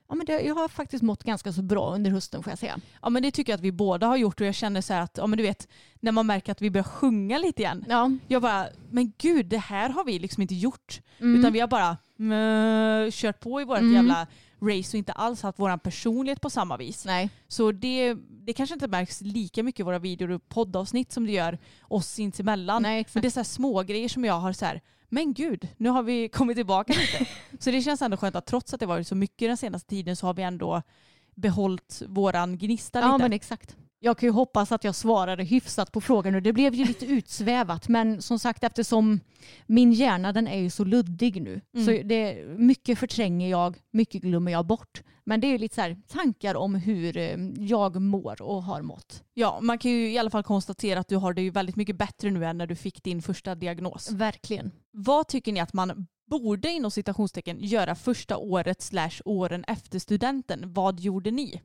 ja, men det, jag har faktiskt mått ganska så bra under hösten får jag säga. ja men det tycker jag att vi båda har gjort och jag känner så här att, ja men du vet, när man märker att vi börjar sjunga lite igen. Ja. Jag bara, men gud det här har vi liksom inte gjort. Mm. Utan vi har bara mm, kört på i vårt Mm. jävla race och inte alls haft vår personlighet på samma vis. Nej. Så det, det kanske inte märks lika mycket i våra videor och poddavsnitt som det gör oss sinsemellan. Nej, Men det är så små grejer som jag har så här, men gud, nu har vi kommit tillbaka lite. så det känns ändå skönt att trots att det varit så mycket den senaste tiden så har vi ändå behållit våran gnista Ja lite. men exakt. Jag kan ju hoppas att jag svarade hyfsat på frågan nu. Det blev ju lite utsvävat men som sagt eftersom min hjärna den är ju så luddig nu. Mm. Så det, mycket förtränger jag, mycket glömmer jag bort. Men det är ju lite så här, tankar om hur eh, jag mår och har mått. Ja, man kan ju i alla fall konstatera att du har det ju väldigt mycket bättre nu än när du fick din första diagnos. Verkligen. Vad tycker ni att man borde inom citationstecken göra första året slash åren efter studenten? Vad gjorde ni?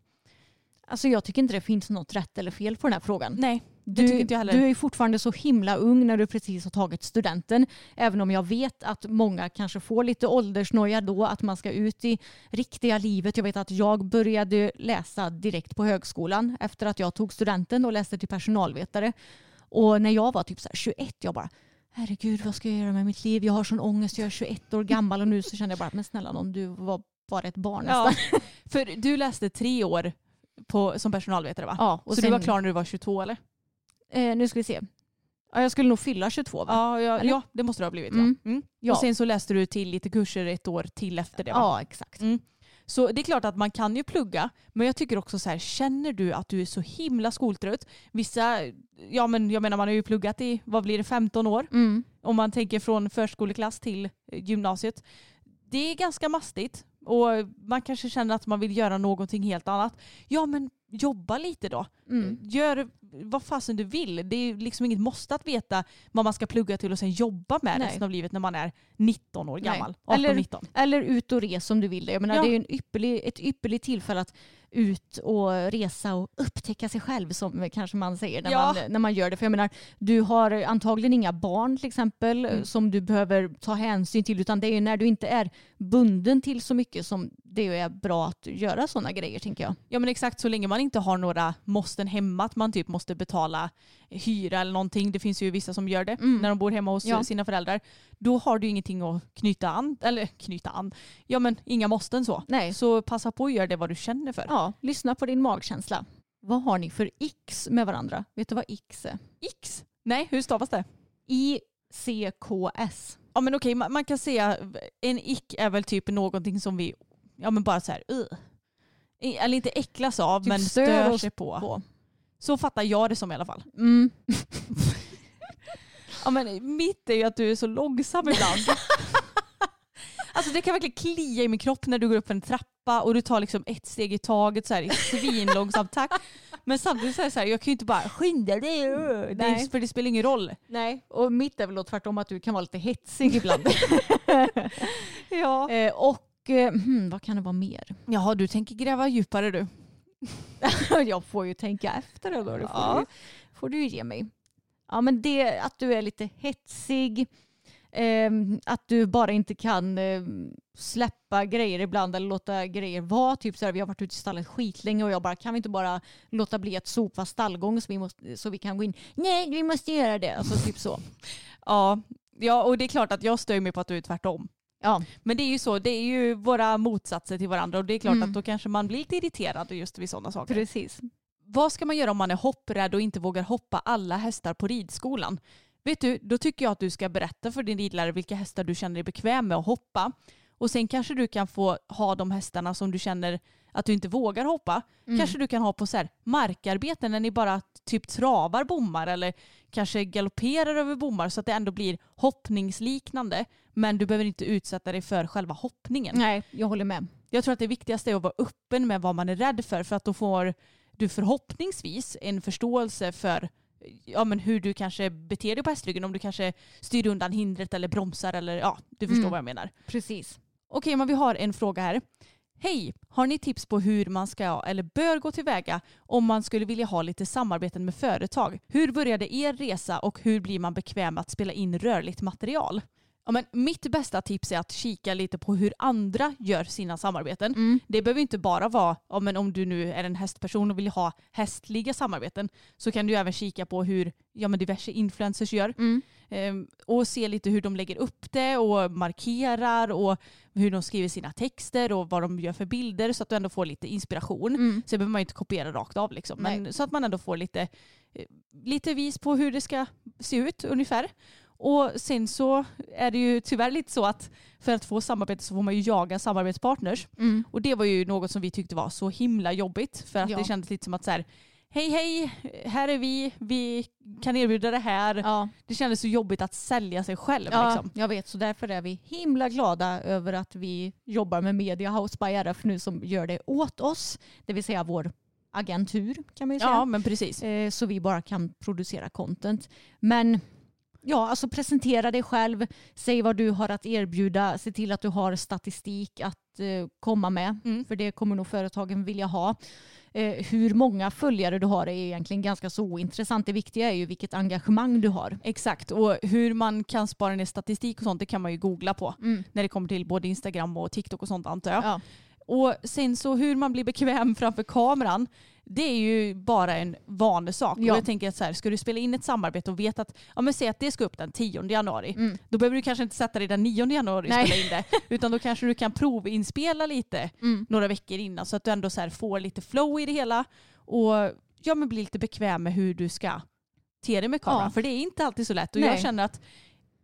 Alltså jag tycker inte det finns något rätt eller fel på den här frågan. Nej, det Du, tycker inte jag heller. du är fortfarande så himla ung när du precis har tagit studenten. Även om jag vet att många kanske får lite åldersnoja då, att man ska ut i riktiga livet. Jag vet att jag började läsa direkt på högskolan efter att jag tog studenten och läste till personalvetare. Och när jag var typ så här 21, jag bara herregud vad ska jag göra med mitt liv? Jag har sån ångest, jag är 21 år gammal och nu så kände jag bara men snälla någon du var bara ett barn nästan. ja, för du läste tre år på, som personalvetare va? Ja, och så sen, du var klar när du var 22 eller? Eh, nu ska vi se. Ja, jag skulle nog fylla 22 va? Ja, ja, Eller? ja det måste du ha blivit. Mm. Ja. Mm. Ja. Och sen så läste du till lite kurser ett år till efter det va? Ja, exakt. Mm. Så det är klart att man kan ju plugga, men jag tycker också så här, känner du att du är så himla skoltrött? Vissa, ja men jag menar man har ju pluggat i, vad blir det, 15 år? Mm. Om man tänker från förskoleklass till eh, gymnasiet. Det är ganska mastigt och man kanske känner att man vill göra någonting helt annat. Ja men jobba lite då. Mm. Gör vad fasen du vill. Det är liksom inget måste att veta vad man ska plugga till och sen jobba med Nej. resten av livet när man är 19 år gammal. Eller- 18-19. Eller ut och res om du vill det. Jag menar, Ja. Det är ju en ypperlig, ett ypperligt tillfälle att ut och resa och upptäcka sig själv som kanske man säger när, Ja. man, när man gör det. För jag menar, du har antagligen inga barn till exempel Mm. som du behöver ta hänsyn till utan det är ju när du inte är bunden till så mycket som det är bra att göra sådana grejer tänker jag. Ja men exakt så länge man inte har några måsten hemma att man typ måste betala hyra eller någonting. Det finns ju vissa som gör det Mm. när de bor hemma hos Ja. sina föräldrar. Då har du ingenting att knyta an, eller knyta an, ja men inga måsten så. Nej. Så passa på att göra det vad du känner för. Ja, lyssna på din magkänsla. Vad har ni för x med varandra? Vet du vad x är? X? Nej, hur stavas det? I-C-K-S. Ja men okej, man, man kan säga en ick är väl typ någonting som vi, ja men bara så här, uh. Eller inte äcklas av Typ men stör stör sig på. på. Så fattar jag det som i alla fall. Mm. Ja men mitt är ju att du är så långsam ibland. alltså det kan verkligen klia i min kropp när du går upp för en trappa och du tar liksom ett steg i taget så här i svinlångsam takt. Men samtidigt så är det så här, jag kan ju inte bara skynda dig. Nej. för det spelar ingen roll. Nej, och mitt är väl då tvärtom att du kan vara lite hetsig ibland. Ja. eh, och hmm, vad kan det vara mer? Jaha, du tänker gräva djupare du. jag får ju tänka efter det då. Det får, Ja. du, får du ge mig. Ja men det att du är lite hetsig. ehm, att du bara inte kan ehm, släppa grejer ibland eller låta grejer vara. Typ så här, vi har varit ute i stallet skitlänge och jag bara kan vi inte bara låta bli att sopa stallgång så vi, måste, så vi kan gå in. Nej vi måste göra det. Alltså typ så. Ja. ja, och det är klart att jag stör mig på att du är tvärtom. Ja, Men det är ju så, det är ju våra motsatser till varandra och det är klart Mm. att då kanske man blir lite irriterad just vid sådana saker. precis. Vad ska man göra om man är hopprädd och inte vågar hoppa alla hästar på ridskolan? Vet du, då tycker jag att du ska berätta för din ridlärare vilka hästar du känner dig bekväm med att hoppa. Och sen kanske du kan få ha de hästarna som du känner att du inte vågar hoppa. Mm. Kanske du kan ha på så här markarbeten när ni bara typ travar bommar eller kanske galopperar över bommar så att det ändå blir hoppningsliknande. Men du behöver inte utsätta dig för själva hoppningen. Nej, jag håller med. Jag tror att det viktigaste är att vara öppen med vad man är rädd för för att då får du förhoppningsvis en förståelse för ja, men hur du kanske beter dig på hästryggen. Om du kanske styr undan hindret eller bromsar eller ja, du förstår Mm. vad jag menar. Precis. Okej, men vi har en fråga här. Hej! Har ni tips på hur man ska eller bör gå tillväga om man skulle vilja ha lite samarbeten med företag? Hur började er resa och hur blir man bekväm att spela in rörligt material? Ja, men mitt bästa tips är att kika lite på hur andra gör sina samarbeten. Mm. Det behöver inte bara vara, ja, men om du nu är en hästperson och vill ha hästliga samarbeten så kan du även kika på hur ja, men diverse influencers gör. Mm. Ehm, och se lite hur de lägger upp det och markerar och hur de skriver sina texter och vad de gör för bilder så att du ändå får lite inspiration. Mm. Så behöver man inte kopiera rakt av liksom. Men Nej. så att man ändå får lite, eh, lite vis på hur det ska se ut ungefär. Och sen så är det ju tyvärr lite så att för att få samarbete så får man ju jaga samarbetspartners. Mm. Och det var ju något som vi tyckte var så himla jobbigt för att Ja. det kändes lite som att så här, hej hej, här är vi, vi kan erbjuda det här. Ja. Det kändes så jobbigt att sälja sig själv. Ja, Liksom. jag vet. Så därför är vi himla glada över att vi jobbar med Media House by RF nu som gör det åt oss. Det vill säga vår agentur kan man ju säga. ja, men precis. Eh, Så vi bara kan producera content. Men ja, alltså presentera dig själv. Säg vad du har att erbjuda. Se till att du har statistik att eh, komma med. Mm. För det kommer nog företagen vilja ha. Eh, hur många följare du har är egentligen ganska så ointressant. Det viktiga är ju vilket engagemang du har. Exakt, och hur man kan spara ner statistik och sånt det kan man ju googla på. Mm. När det kommer till både Instagram och TikTok och sånt antar jag. Ja. Och sen så hur man blir bekväm framför kameran det är ju bara en vanesak. Ja. Och jag tänker att så här, ska du spela in ett samarbete och veta att, ja men säg att det ska upp den 10 januari. Mm. Då behöver du kanske inte sätta dig den 9 januari och Nej. spela in det. Utan då kanske du kan provinspela lite Mm. några veckor innan så att du ändå så får lite flow i det hela. Och ja, men bli lite bekväm med hur du ska te dig med kameran. Ja. För det är inte alltid så lätt. Och jag Nej. känner att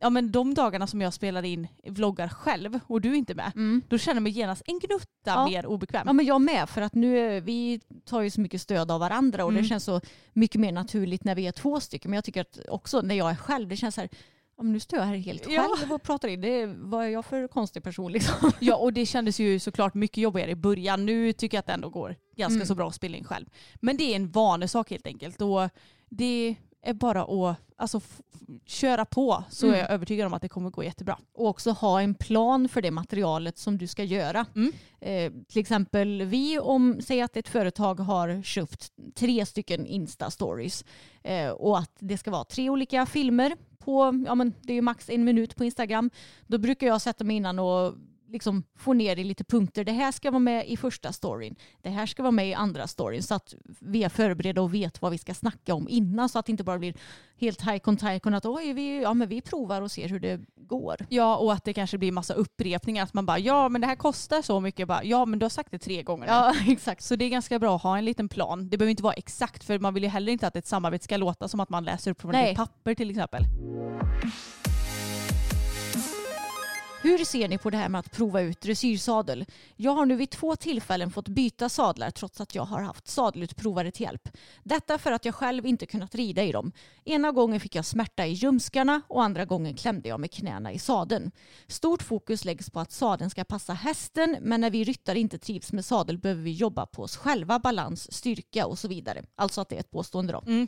ja, men de dagarna som jag spelar in vloggar själv och du inte med, Mm. då känner jag mig genast en gnutta Ja. mer obekväm. Ja men jag med för att nu vi tar ju så mycket stöd av varandra och Mm. det känns så mycket mer naturligt när vi är två stycken. Men jag tycker att också när jag är själv, det känns så här, ja, men nu står jag här helt Ja. själv och pratar in. Det vad är jag för konstig person liksom? Ja och det kändes ju såklart mycket jobbigare i början. Nu tycker jag att det ändå går ganska Mm. så bra att spela in själv. Men det är en vanesak helt enkelt. Och det är bara att alltså, köra på så Mm. är jag övertygad om att det kommer gå jättebra. Och också ha en plan för det materialet som du ska göra. Mm. Eh, till exempel vi, om säg att ett företag har köpt tre stycken Insta-stories eh, och att det ska vara tre olika filmer på, ja men det är max en minut på Instagram. Då brukar jag sätta mig innan och liksom få ner i lite punkter. Det här ska vara med i första storyn. Det här ska vara med i andra storyn. Så att vi är förberedda och vet vad vi ska snacka om innan. Så att det inte bara blir helt high contact att oj, vi, ja, men vi provar och ser hur det går. Ja och att det kanske blir massa upprepningar. Att man bara ja men det här kostar så mycket. Bara, ja men du har sagt det tre gånger. Ja, exakt. Så det är ganska bra att ha en liten plan. Det behöver inte vara exakt för man vill ju heller inte att ett samarbete ska låta som att man läser upp från ett papper till exempel. Hur ser ni på det här med att prova ut dressyrsadel? Jag har nu vid två tillfällen fått byta sadlar trots att jag har haft sadelutprovare till hjälp. Detta för att jag själv inte kunnat rida i dem. Ena gången fick jag smärta i ljumskarna och andra gången klämde jag med knäna i sadeln. Stort fokus läggs på att sadeln ska passa hästen men när vi ryttare inte trivs med sadel behöver vi jobba på oss själva, balans, styrka och så vidare. Alltså att det är ett påstående då. Mm.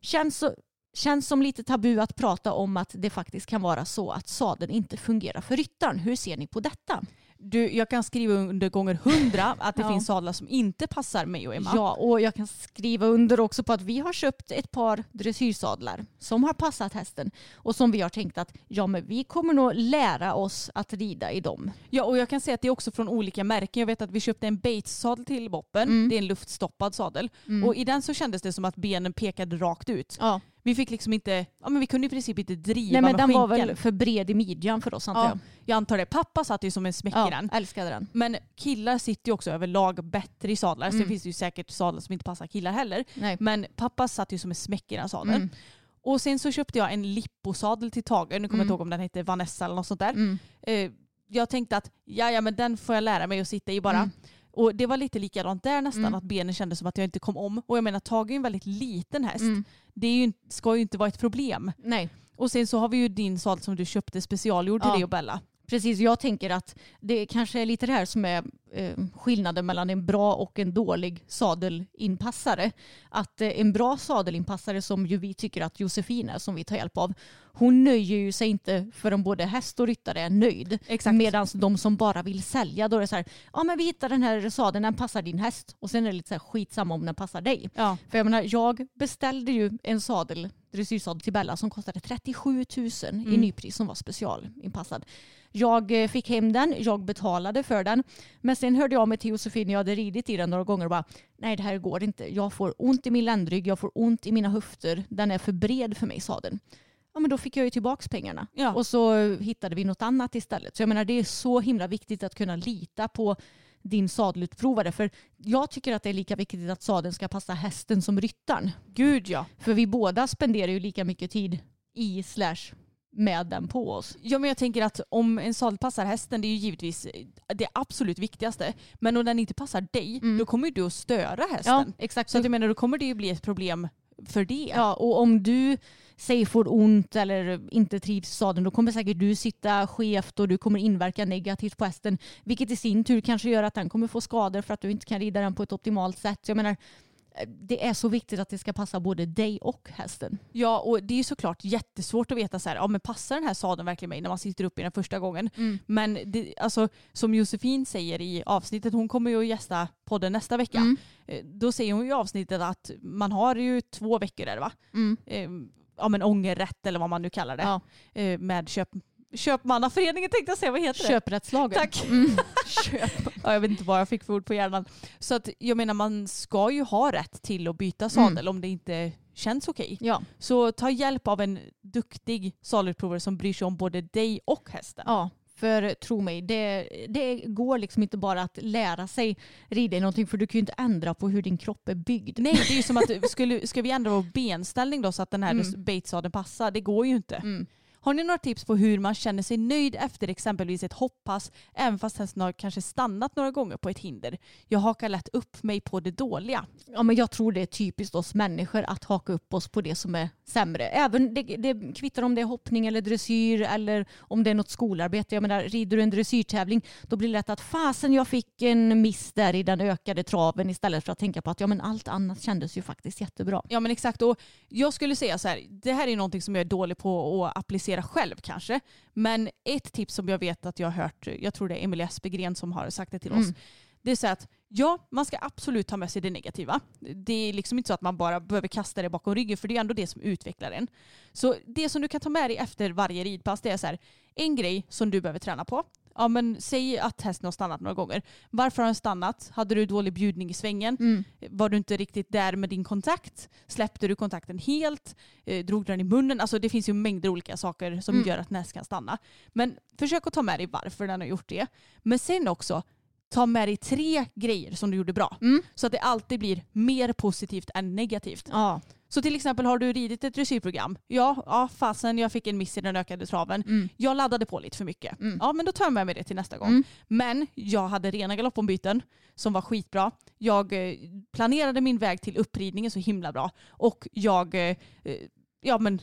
Känns, så, känns som lite tabu att prata om att det faktiskt kan vara så att sadeln inte fungerar för ryttaren. Hur ser ni på detta? Du, jag kan skriva under gånger hundra att det Ja. finns sadlar som inte passar mig och Emma. Ja, och jag kan skriva under också på att vi har köpt ett par dressyrsadlar som har passat hästen och som vi har tänkt att ja, men vi kommer nog lära oss att rida i dem. Ja, och jag kan säga att det är också från olika märken. Jag vet att vi köpte en Bates-sadel till Boppen. Mm. Det är en luftstoppad sadel. Och i den så kändes det som att benen pekade rakt ut. Ja. Vi fick liksom inte, ja men vi kunde i princip inte driva Nej, men med den var skinkan. väl för bred i midjan för oss antar Ja, jag. jag antar det. Pappa satt ju som en smäck i Ja, den. älskade den. Men killar sitter ju också överlag bättre i sadlar. Sen Mm. finns det ju säkert sadlar som inte passar killar heller. Nej. Men pappa satt ju som en smäck i den sadeln. Mm. Och sen så köpte jag en lipposadel till Tage. Nu kommer jag Mm. inte ihåg om den hette Vanessa eller något sånt där. Mm. Eh, jag tänkte att ja, ja, men den får jag lära mig att sitta i bara. Mm. Och det var lite likadant där nästan, Mm. att benen kändes som att jag inte kom om. Och jag menar Tage är en väldigt liten häst. Mm. Det är ju, ska ju inte vara ett problem. Nej. Och sen så har vi ju din sadel som du köpte specialgjord till Ja. dig och Bella. Precis, jag tänker att det kanske är lite det här som är eh, skillnaden mellan en bra och en dålig sadelinpassare. Att eh, en bra sadelinpassare som ju vi tycker att Josefin är, som vi tar hjälp av, hon nöjer ju sig inte förrän både häst och ryttare är nöjd. Medan de som bara vill sälja, då är det så här, ja men vi hittar den här sadeln, den passar din häst. Och sen är det lite så här skitsamma om den passar dig. Ja. För jag menar, jag beställde ju en sadel, dressyrsadel till Bella som kostade 37 000 i Mm. nypris som var specialinpassad. Jag eh, fick hem den, jag betalade för den. Men sen hörde jag mig till Josefin, jag hade ridit i den några gånger och bara nej det här går inte. Jag får ont i min ländrygg, jag får ont i mina höfter. Den är för bred för mig sadeln. Ja men då fick jag ju tillbaka pengarna. Ja. Och så hittade vi något annat istället. Så jag menar det är så himla viktigt att kunna lita på din sadelutprovare. För jag tycker att det är lika viktigt att sadeln ska passa hästen som ryttaren. Gud ja. För vi båda spenderar ju lika mycket tid i slash med den på oss. Ja men jag tänker att om en sadel passar hästen, det är ju givetvis det absolut viktigaste. Men om den inte passar dig, Mm. då kommer ju du att störa hästen. exakt. Så att jag menar, då kommer det ju bli ett problem för det. Ja, och om du säger får ont eller inte trivs i sadeln då kommer säkert du sitta skevt och du kommer inverka negativt på hästen. Vilket i sin tur kanske gör att den kommer få skador för att du inte kan rida den på ett optimalt sätt. Jag menar, det är så viktigt att det ska passa både dig och hästen. Ja, och det är ju såklart jättesvårt att veta så här, ja men passar den här sadeln verkligen mig när man sitter upp i den första gången? Men det, alltså, som Josefin säger i avsnittet, hon kommer ju att gästa podden nästa vecka. Mm. Eh, Då säger hon ju i avsnittet att man har ju två veckor är det va? Mm. Eh, Ja men ångerrätt eller vad man nu kallar det. Ja. Eh, Med köp, Köpmannaföreningen tänkte jag säga, vad heter det? Köprättslagen. Tack. Mm. Ja, jag vet inte vad jag fick för ord på hjärnan. Så att jag menar man ska ju ha rätt till att byta sadel om det inte känns okej. Ja. Så ta hjälp av en duktig sadelutprovare som bryr sig om både dig och hästen. Ja, för tro mig, det, det går liksom inte bara att lära sig rida i någonting för du kan ju inte ändra på hur din kropp är byggd. Nej, det är ju som att skulle, ska vi ändra vår benställning då så att den här Mm. baitsadeln passar? Det går ju inte. Mm. Har ni några tips på hur man känner sig nöjd efter exempelvis ett hoppass även fast hästen har kanske stannat några gånger på ett hinder? Jag hakar lätt upp mig på det dåliga. Ja, men jag tror det är typiskt oss människor att haka upp oss på det som är sämre. Även det, det kvittar om det är hoppning eller dressyr eller om det är något skolarbete. Jag menar, rider du en dressyrtävling då blir det lätt att fasen jag fick en miss där i den ökade traven istället för att tänka på att ja, men allt annat kändes ju faktiskt jättebra. Ja men exakt och jag skulle säga så här, det här är någonting som jag är dålig på att applicera själv kanske. Men ett tips som jag vet att jag har hört, jag tror det är Emilie Espegren som har sagt det till oss. Mm. Det är så att ja, man ska absolut ta med sig det negativa. Det är liksom inte så att man bara behöver kasta det bakom ryggen för det är ändå det som utvecklar en. Så det som du kan ta med dig efter varje ridpass det är så här, en grej som du behöver träna på. Ja men säg att hästen har stannat några gånger. Varför har den stannat? Hade du dålig bjudning i svängen? Mm. Var du inte riktigt där med din kontakt? Släppte du kontakten helt? Eh, drog den i munnen? Alltså det finns ju mängder olika saker som Mm. gör att näst kan stanna. Men försök att ta med dig varför den har gjort det. Men sen också, ta med dig tre grejer som du gjorde bra. Mm. Så att det alltid blir mer positivt än negativt. Ja. Så till exempel har du ridit ett dressyrprogram. Ja, ja fasen jag fick en miss i den ökade traven. Mm. Jag laddade på lite för mycket. Mm. Ja men då tar jag med mig det till nästa gång. Mm. Men jag hade rena galoppombyten som var skitbra. Jag eh, planerade min väg till uppridningen så himla bra. Och jag eh, eh, ja, men,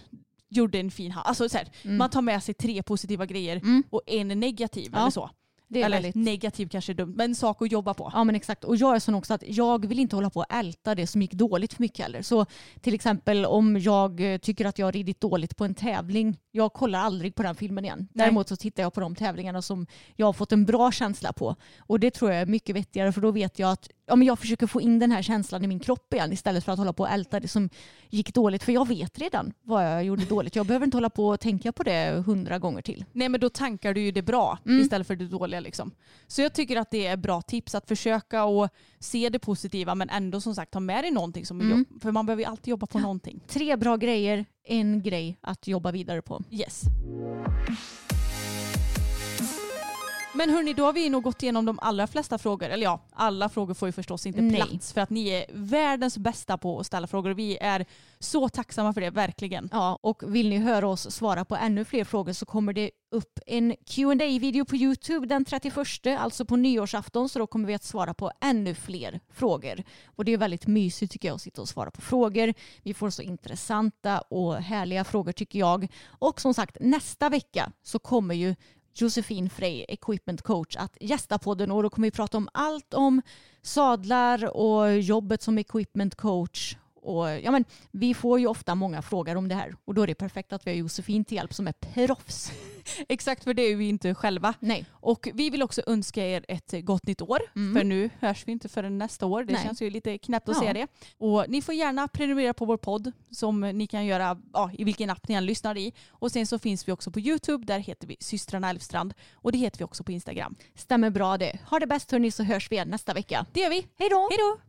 gjorde en fin hand. Alltså, så här, Mm. Man tar med sig tre positiva grejer Mm. och en negativ Ja, eller så. Det är eller väldigt... negativ kanske är dumt, men en sak att jobba på. Ja men exakt. Och jag är sån också att jag vill inte hålla på och älta det som gick dåligt för mycket heller. Så till exempel om jag eh, tycker att jag har ridit dåligt på en tävling, jag kollar aldrig på den filmen igen. Nej. Däremot så tittar jag på de tävlingarna som jag har fått en bra känsla på. Och det tror jag är mycket vettigare för då vet jag att ja, men jag försöker få in den här känslan i min kropp igen istället för att hålla på och älta det som gick dåligt. För jag vet redan vad jag gjorde dåligt. Jag behöver inte hålla på och tänka på det hundra gånger till. Nej men då tankar du ju det bra Mm. istället för det dåliga. Liksom. Så jag tycker att det är bra tips att försöka och se det positiva men ändå som sagt ta med dig någonting som Mm. jobb. För man behöver ju alltid jobba på någonting. Tre bra grejer, en grej att jobba vidare på. Yes. Men hörni, då har vi nog gått igenom de allra flesta frågor. Eller ja, alla frågor får ju förstås inte Nej. plats för att ni är världens bästa på att ställa frågor. Vi är så tacksamma för det, verkligen. Ja, och vill ni höra oss svara på ännu fler frågor så kommer det upp en qa video på Youtube den 31, alltså på nyårsafton, så då kommer vi att svara på ännu fler frågor. Och det är väldigt mysigt tycker jag att sitta och svara på frågor. Vi får så intressanta och härliga frågor tycker jag. Och som sagt, nästa vecka så kommer ju Josefin Frey, equipment coach, att gästa podden och då kommer vi prata om allt om sadlar och jobbet som equipment coach. Och, ja, men, vi får ju ofta många frågor om det här och då är det perfekt att vi har Josefin till hjälp som är proffs. Exakt, för det är vi inte själva. Nej. Och vi vill också önska er ett gott nytt år. Mm. För nu hörs vi inte förrän nästa år. Det Nej. känns ju lite knäppt att Ja. säga det. Och ni får gärna prenumerera på vår podd som ni kan göra ja, i vilken app ni än lyssnar i. Och sen så finns vi också på YouTube. Där heter vi systrarna Elfstrand. Och det heter vi också på Instagram. Stämmer bra det. Ha det bäst hörni så hörs vi igen nästa vecka. Det gör vi. Hej då! Hej då!